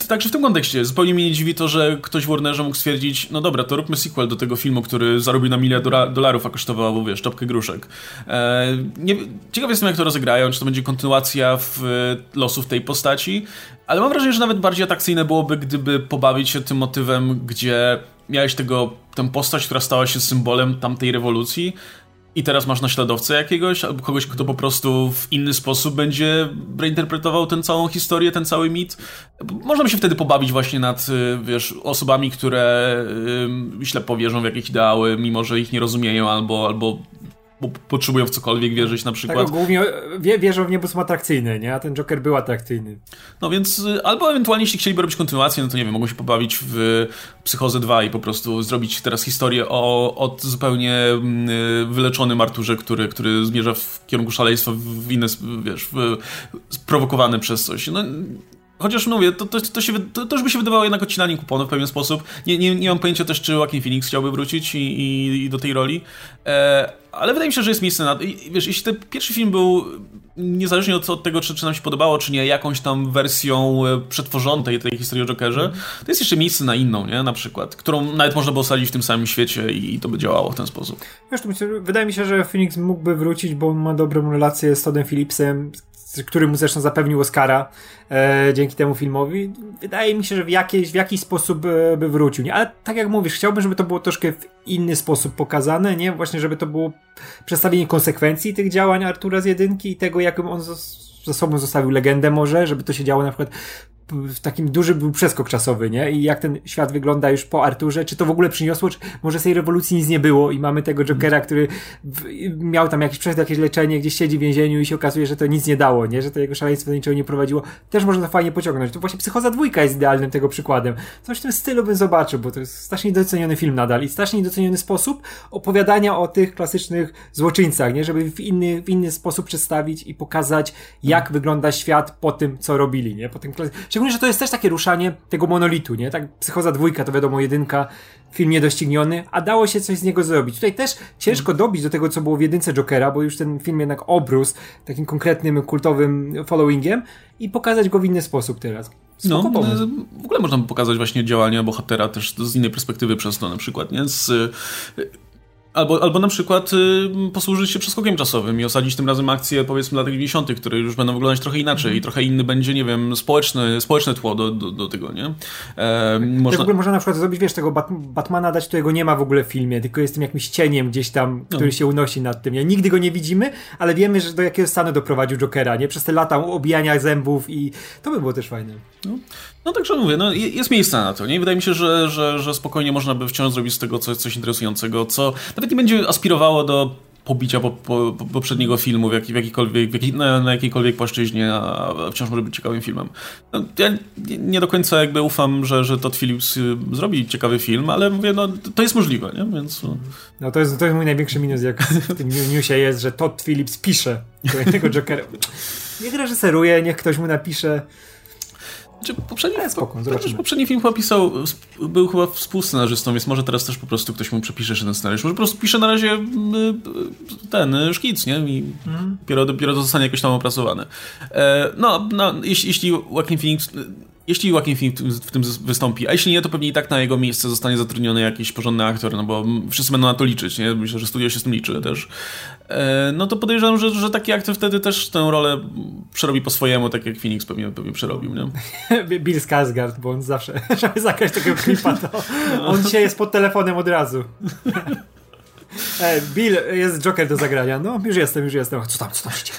Także w tym kontekście zupełnie mnie nie dziwi to, że ktoś w Warnerze mógł stwierdzić, no dobra, to róbmy sequel do tego filmu, który zarobił na miliard dolarów, a kosztował, wiesz, czapkę gruszek. E, nie, ciekaw jestem, jak to rozegrają, czy to będzie kontynuacja w losów tej postaci, ale mam wrażenie, że nawet bardziej atrakcyjne byłoby, gdyby pobawić się tym motywem, gdzie miałeś tego, tę postać, która stała się symbolem tamtej rewolucji, i teraz masz naśladowcę jakiegoś, albo kogoś, kto po prostu w inny sposób będzie reinterpretował tę całą historię, ten cały mit. Można by się wtedy pobawić właśnie nad, y, wiesz, osobami, które yy, ślepo wierzą w jakieś ideały, mimo że ich nie rozumieją, albo, albo bo potrzebują w cokolwiek wierzyć na przykład. Tak, głównie wie, wierzą w niebo są atrakcyjne, nie? A ten Joker był atrakcyjny. No więc, y, albo ewentualnie jeśli chcieliby robić kontynuację, no to nie wiem, mogą się pobawić w Psychozę 2 i po prostu zrobić teraz historię o, o zupełnie mm, y, wyleczonym Arturze, który, który zmierza w kierunku szaleństwa w inne, wiesz, w, sprowokowany przez coś. No, Chociaż mówię, to, to, to, się, to, to już by się wydawało jednak odcinanie kuponu w pewien sposób. Nie, nie, nie mam pojęcia też, czy Joaquin Phoenix chciałby wrócić i, i, i do tej roli. E, ale wydaje mi się, że jest miejsce na... Wiesz, jeśli ten pierwszy film był, niezależnie od, od tego, czy, czy nam się podobało, czy nie, jakąś tam wersją e, przetworzoną tej, tej historii o Jokerze, to jest jeszcze miejsce na inną, nie? Na przykład, którą nawet można było osadzić w tym samym świecie i, i to by działało w ten sposób. Wiesz, wydaje mi się, że Phoenix mógłby wrócić, bo on ma dobrą relację z Toddem Phillipsem, który mu zresztą zapewnił Oscara e, dzięki temu filmowi. Wydaje mi się, że w, jakiejś, w jakiś sposób e, by wrócił. Nie? Ale tak jak mówisz, chciałbym, żeby to było troszkę w inny sposób pokazane, nie? Właśnie, żeby to było przedstawienie konsekwencji tych działań Artura z jedynki i tego, jakim on za sobą zostawił legendę może, żeby to się działo na przykład w takim duży był przeskok czasowy, nie? I jak ten świat wygląda już po Arturze, czy to w ogóle przyniosło, czy może z tej rewolucji nic nie było i mamy tego Jokera, który miał tam jakieś, przez jakieś leczenie, gdzieś siedzi w więzieniu i się okazuje, że to nic nie dało, nie? Że to jego szaleństwo do niczego nie prowadziło. Też można fajnie pociągnąć. To właśnie Psychoza dwójka jest idealnym tego przykładem. Coś w tym stylu bym zobaczył, bo to jest strasznie doceniony film nadal i strasznie doceniony sposób opowiadania o tych klasycznych złoczyńcach, nie? Żeby w inny, w inny sposób przedstawić i pokazać, jak wygląda świat po tym, co robili, nie? Po tym Szczególnie, że to jest też takie ruszanie tego monolitu, nie? Tak, Psychoza dwójka to wiadomo jedynka, film niedościgniony, a dało się coś z niego zrobić. Tutaj też ciężko mm. dobić do tego, co było w jedynce Jokera, bo już ten film jednak obrósł takim konkretnym, kultowym followingiem i pokazać go w inny sposób teraz. no, w ogóle można pokazać właśnie działania bohatera też z innej perspektywy przez to na przykład, nie? Z, Albo, albo na przykład y, posłużyć się przeskokiem czasowym i osadzić tym razem akcje powiedzmy lat 90., które już będą wyglądać trochę inaczej mm. i trochę inny będzie, nie wiem, społeczny, społeczne tło do, do, do tego, nie? E, można... w ogóle można na przykład zrobić, wiesz, tego Bat Batmana dać, którego nie ma w ogóle w filmie, tylko jest tym jakimś cieniem gdzieś tam, który no. się unosi nad tym. Ja nigdy go nie widzimy, ale wiemy, że do jakiego stanu doprowadził Jokera, nie? Przez te lata obijania zębów i to by było też fajne. No. No także mówię, no, jest miejsce na to, nie? Wydaje mi się, że, że, że spokojnie można by wciąż zrobić z tego coś, coś interesującego, co nawet nie będzie aspirowało do pobicia po, po, po poprzedniego filmu w, jak, w jakikolwiek, w jakiej, na, na, jakiejkolwiek płaszczyźnie, a wciąż może być ciekawym filmem. No, ja nie do końca jakby ufam, że, że Todd Phillips y, zrobi ciekawy film, ale mówię, no to jest możliwe, nie? Więc... No, no to jest, to jest mój największy minus, jak w tym newsie jest, że Todd Phillips pisze kolejnego Jokera. Niech reżyseruje, niech ktoś mu napisze czy poprzedni, Ale spoko, po, poprzedni film chyba pisał, był chyba współscenarzystą, więc może teraz też po prostu ktoś mu przepisze ten scenariusz. Może po prostu pisze na razie ten szkic, nie? I mm. dopiero, dopiero to zostanie jakoś tam opracowane. E, no, no jeśli, jeśli Joaquin Phoenix jeśli Joaquin Phoenix w tym wystąpi, a jeśli nie, to pewnie i tak na jego miejsce zostanie zatrudniony jakiś porządny aktor, no bo wszyscy będą na to liczyć, nie? Myślę, że studio się z tym liczy też. E, no to podejrzewam, że, że taki aktor wtedy też tę rolę przerobi po swojemu, tak jak Phoenix pewnie, pewnie przerobił, nie? Bill Skarsgård, bo on zawsze, żeby zagrać takiego klipa, to no. on dzisiaj jest pod telefonem od razu. E, Bill, jest Joker do zagrania. No, już jestem, już jestem. Co tam, co tam się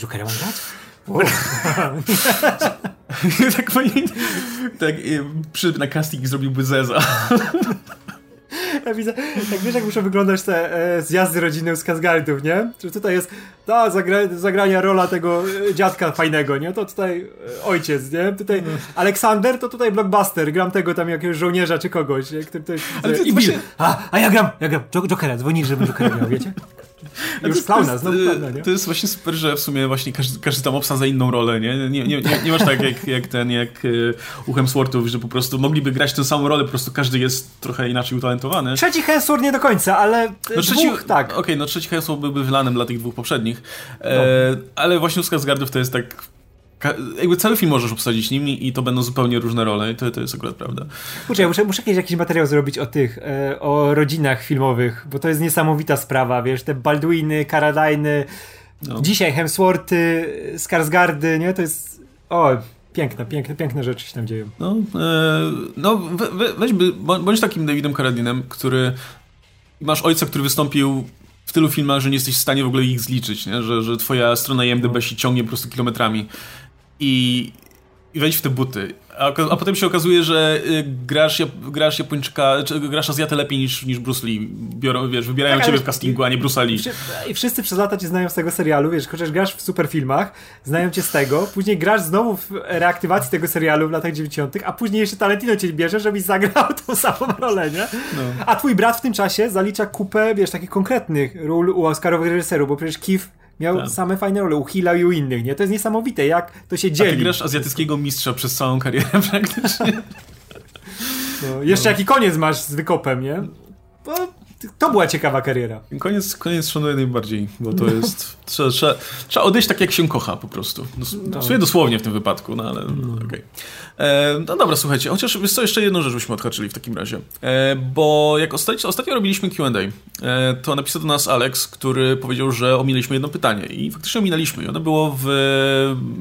Jokera mam grać? Tak fajnie, tak przy, na casting zrobiłby Zeza. Ja widzę, jak wiesz, jak muszą wyglądać te e, zjazdy rodziny z Kazgardów, nie? Czy tutaj jest ta zagra, zagrania rola tego e, dziadka fajnego, nie? To tutaj e, ojciec, nie? Tutaj no. Aleksander, to tutaj blockbuster, gram tego tam jakiegoś żołnierza czy kogoś, nie? Który Ale I Bill. A, a ja gram, ja gram Jokera, dzwoni, żeby Jokera grał, wiecie? Już klauna, znowu klauna, nie? To jest właśnie super, że w sumie właśnie każdy, każdy tam obsadza inną rolę, nie? Nie, nie, nie, nie masz tak jak, jak ten, jak u Hemsworthów, że po prostu mogliby grać tę samą rolę, po prostu każdy jest trochę inaczej utalentowany. Trzeci Hemsworth nie do końca, ale no, trzeci, dwóch, tak. Okej, okay, no trzeci Hemsworth byłby wylanem dla tych dwóch poprzednich, e, no. ale właśnie u Skarsgardów to jest tak jakby cały film możesz obsadzić nimi i to będą zupełnie różne role i to, to jest akurat prawda. Kurczę, muszę, muszę jakiś, jakiś materiał zrobić o tych, e, o rodzinach filmowych, bo to jest niesamowita sprawa, wiesz, te Baldwiny, Caradine, no. dzisiaj Hemsworthy, Skarsgardy, nie, to jest, o, piękne, piękne, piękne rzeczy się tam dzieją. No, e, no we, we, weź, bądź takim Davidem Caradinem, który, masz ojca, który wystąpił w tylu filmach, że nie jesteś w stanie w ogóle ich zliczyć, nie? Że, że twoja strona IMDb no. się ciągnie po prostu kilometrami i, i wejdź w te buty. A, a, potem się okazuje, że y, grasz, grasz Japończyka, czy grasz Azjatę lepiej niż, niż Bruce Lee. Biorą, wiesz, wybierają tak, ciebie w castingu, a nie Bruce Lee. I wszyscy przez lata cię znają z tego serialu, wiesz, chociaż grasz w super filmach, znają cię z tego, później grasz znowu w reaktywacji tego serialu w latach 90., a później jeszcze Talentino cię bierze, żebyś zagrał tą samą rolę, nie? No. A twój brat w tym czasie zalicza kupę, wiesz, takich konkretnych ról u Oscarowych reżyserów, bo przecież Keith Miał tak. same fajne role, u Hilla i u innych, nie? To jest niesamowite, jak to się dzieje. A ty grasz azjatyckiego mistrza przez całą karierę praktycznie. No, jeszcze no. jaki koniec masz z wykopem, nie? Bo to była ciekawa kariera. Koniec, koniec szanuję najbardziej, bo to jest... trzeba, trzeba, trzeba odejść tak, jak się kocha po prostu. No. W sumie dosłownie w tym wypadku, no ale no. okej. Okay. E, no dobra, słuchajcie, chociaż jest co, jeszcze jedną rzecz byśmy odhaczyli w takim razie. E, bo jak ostatnio, ostatnio robiliśmy Q&A, e, to napisał do nas Alex, który powiedział, że ominęliśmy jedno pytanie i faktycznie ominęliśmy i ono było w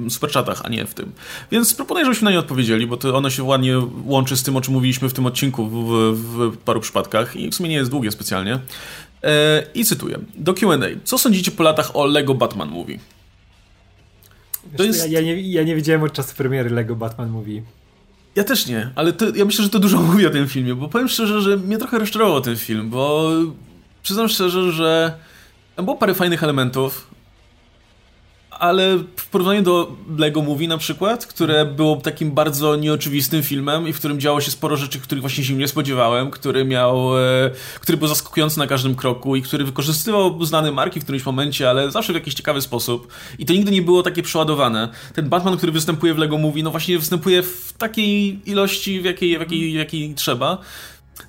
superchatach, a nie w tym. Więc proponuję, żebyśmy na nie odpowiedzieli, bo to ono się ładnie łączy z tym, o czym mówiliśmy w tym odcinku w, w paru przypadkach i w sumie nie jest długie specjalnie. I cytuję. Do Q&A. Co sądzicie po latach o Lego Batman Movie? To jest... ja, ja, nie, ja nie widziałem od czasu premiery Lego Batman Movie. Ja też nie, ale to, ja myślę, że to dużo mówi o tym filmie, bo powiem szczerze, że mnie trochę rozczarował ten film, bo przyznam szczerze, że tam było parę fajnych elementów, ale w porównaniu do Lego Movie na przykład, które było takim bardzo nieoczywistym filmem i w którym działo się sporo rzeczy, których właśnie się nie spodziewałem, który miał, e, który był zaskakujący na każdym kroku i który wykorzystywał znane marki w którymś momencie, ale zawsze w jakiś ciekawy sposób i to nigdy nie było takie przeładowane. Ten Batman, który występuje w Lego Movie, no właśnie występuje w takiej ilości, w jakiej, w jakiej, w jakiej trzeba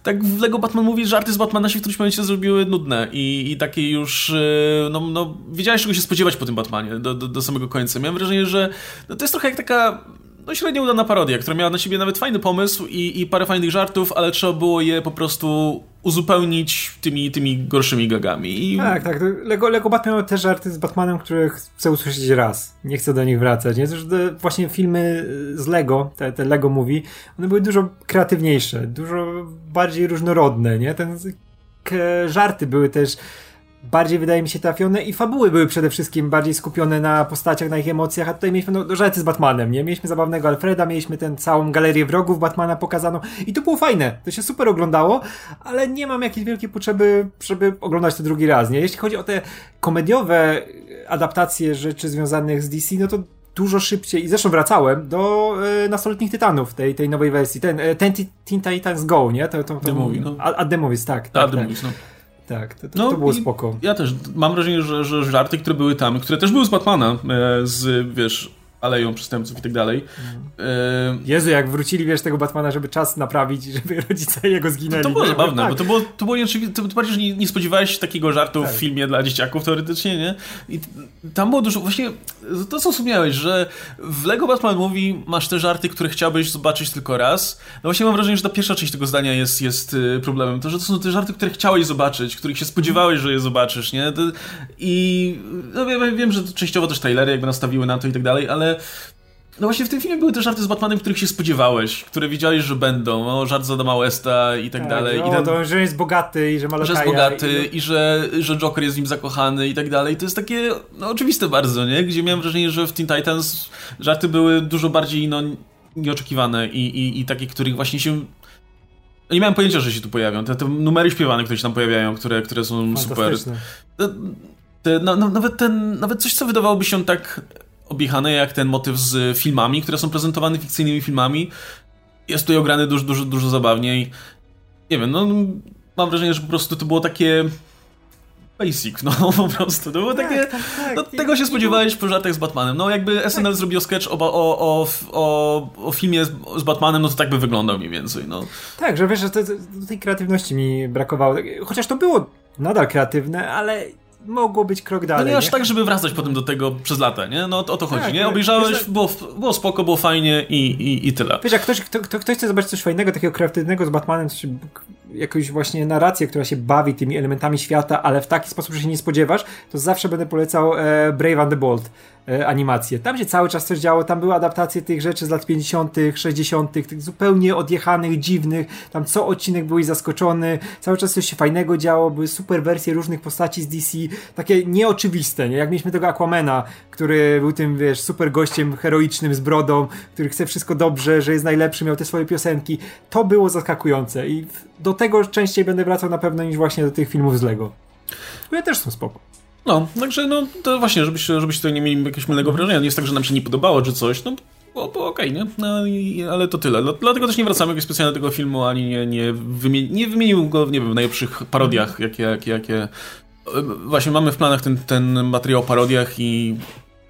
tak w Lego Batman mówi, żarty z Batmana się w którymś momencie zrobiły nudne i, i takie już, e, no, no wiedziałeś czego się spodziewać po tym Batmanie do, do, do samego końca. Miałem wrażenie, że no, to jest trochę jak taka no, średnio udana parodia, która miała na siebie nawet fajny pomysł i, i parę fajnych żartów, ale trzeba było je po prostu uzupełnić tymi, tymi gorszymi gagami. I... Tak, tak. Lego, Lego Batman miał te żarty z Batmanem, które chcę usłyszeć raz. Nie chcę do nich wracać. Nie? Te właśnie filmy z Lego, te, te Lego Movie, one były dużo kreatywniejsze, dużo bardziej różnorodne. Nie? Ten, żarty były też bardziej wydaje mi się trafione i fabuły były przede wszystkim bardziej skupione na postaciach, na ich emocjach, a tutaj mieliśmy no, żarty z Batmanem, nie? Mieliśmy zabawnego Alfreda, mieliśmy tę całą galerię wrogów Batmana pokazaną i to było fajne, to się super oglądało, ale nie mam jakiejś wielkiej potrzeby, żeby oglądać to drugi raz, nie? Jeśli chodzi o te komediowe adaptacje rzeczy związanych z DC, no to dużo szybciej, i zresztą wracałem do e, nastoletnich Tytanów, tej, tej nowej wersji, ten, e, ten Teen Titans Go, nie? To, to, to, The Movie, no. A, a The Movies, tak. tak, tak, The Movies, no. Tak, to, to, no, to było spoko. Ja też mam wrażenie, że, że żarty, które były tam, które też były z Batmana, e, z wiesz, aleją przestępców i tak dalej. Mm. Jezu, jak wrócili, wiesz, tego Batmana, żeby czas naprawić, żeby rodzice jego zginęli. To, to było zabawne, tak. bo to było, to było nieoczywiste, to, bardziej, że nie, nie spodziewałeś się takiego żartu tak. w filmie dla dzieciaków teoretycznie, nie? I tam było dużo, właśnie to co wspomniałeś, że w Lego Batman Movie masz te żarty, które chciałbyś zobaczyć tylko raz. No właśnie mam wrażenie, że ta pierwsza część tego zdania jest, jest y, problemem. To, że to są te żarty, które chciałeś zobaczyć, których się spodziewałeś, że je zobaczysz, nie? I no, ja wiem, że częściowo też trailery jakby nastawiły na to i tak dalej, ale no właśnie w tym filmie były te żarty z Batmanem, których się spodziewałeś, które wiedziałeś, że będą. No, żart z Adama Westa i tak, tak dalej. No, I ten, to, że jest bogaty i że ma Że jest bogaty i, i, że, że Joker jest w nim zakochany i tak dalej. To jest takie no, oczywiste bardzo, nie? Gdzie miałem wrażenie, że w Teen Titans żarty były dużo bardziej no, nieoczekiwane i, i, i takie, których właśnie się nie miałem pojęcia, że się tu pojawią. Te, te numery śpiewane, które się tam pojawiają, które, które są super. Te, te, no, no, nawet, ten, nawet coś, co wydawałoby się tak objechane jak ten motyw z filmami, które są prezentowane fikcyjnymi filmami. Jest tutaj ograny dużo, dużo, dużo zabawniej. Nie wiem, no mam wrażenie, że po prostu to było takie basic, no po prostu. To było tak, takie. Tak, tak. No, tego się spodziewałeś po żartach z Batmanem. No jakby SNL tak. zrobił sketch o, o, o, o, filmie z, z, Batmanem, no to tak by wyglądał mniej więcej. No. Tak, że wiesz, że to, tej kreatywności mi brakowało. Chociaż to było nadal kreatywne, ale mogło być krok dalej. No nie aż tak, żeby wracać potem do tego przez lata, nie? No o to chodzi, tak, nie? Obejrzałeś, wiesz, było, było spoko, było fajnie i, i, i tyle. Wiesz, jak ktoś, kto, kto, ktoś chce zobaczyć coś fajnego, takiego kreatywnego z Batmanem, coś, jakąś właśnie narrację, która się bawi tymi elementami świata, ale w taki sposób, że się nie spodziewasz, to zawsze będę polecał e, Brave and the Bold e, animację. Tam się cały czas coś działo, tam były adaptacje tych rzeczy z lat 50., 60., tych zupełnie odjechanych, dziwnych, tam co odcinek byłeś zaskoczony, cały czas coś się fajnego działo, były super wersje różnych postaci z DC, takie nieoczywiste, nie? Jak mieliśmy tego Aquamana, który był tym, wiesz, super gościem heroicznym z brodą, który chce wszystko dobrze, że jest najlepszy, miał te swoje piosenki. To było zaskakujące i do tego częściej będę wracał na pewno niż właśnie do tych filmów z Lego. Które też są spoko. No, także no, to właśnie, żebyście, żebyście tutaj nie mieli jakiegoś mylnego wrażenia. Nie jest tak, że nam się nie podobało czy coś, no bo, bo okej, okay, nie? No, i, ale to tyle. Dlatego też nie wracamy jakoś specjalnie do tego filmu, ani nie, nie, wymieni, nie wymienił go, nie wiem, w najlepszych parodiach, jakie, jakie, jakie... Właśnie mamy w planach ten, ten materiał o parodiach i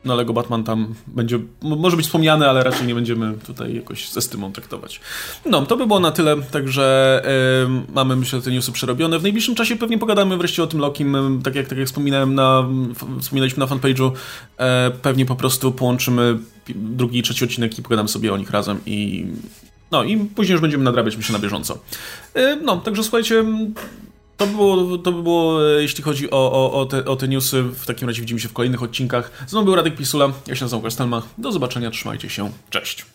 no Lego Batman tam będzie, może być wspomniany, ale raczej nie będziemy tutaj jakoś ze stymą traktować. No, to by było na tyle, także yy, mamy myślę te newsy przerobione. W najbliższym czasie pewnie pogadamy wreszcie o tym Lokim, tak jak, tak jak wspominałem na, wspominaliśmy na fanpage'u, e, pewnie po prostu połączymy drugi i trzeci odcinek i pogadamy sobie o nich razem i no i później już będziemy nadrabiać myślę na bieżąco. E, no, także słuchajcie, to by było, to by było e, jeśli chodzi o, o, o, te, o te newsy. W takim razie widzimy się w kolejnych odcinkach. Z mną był Radek Pisula, ja się nazywam Kastelma. Do zobaczenia, trzymajcie się, cześć.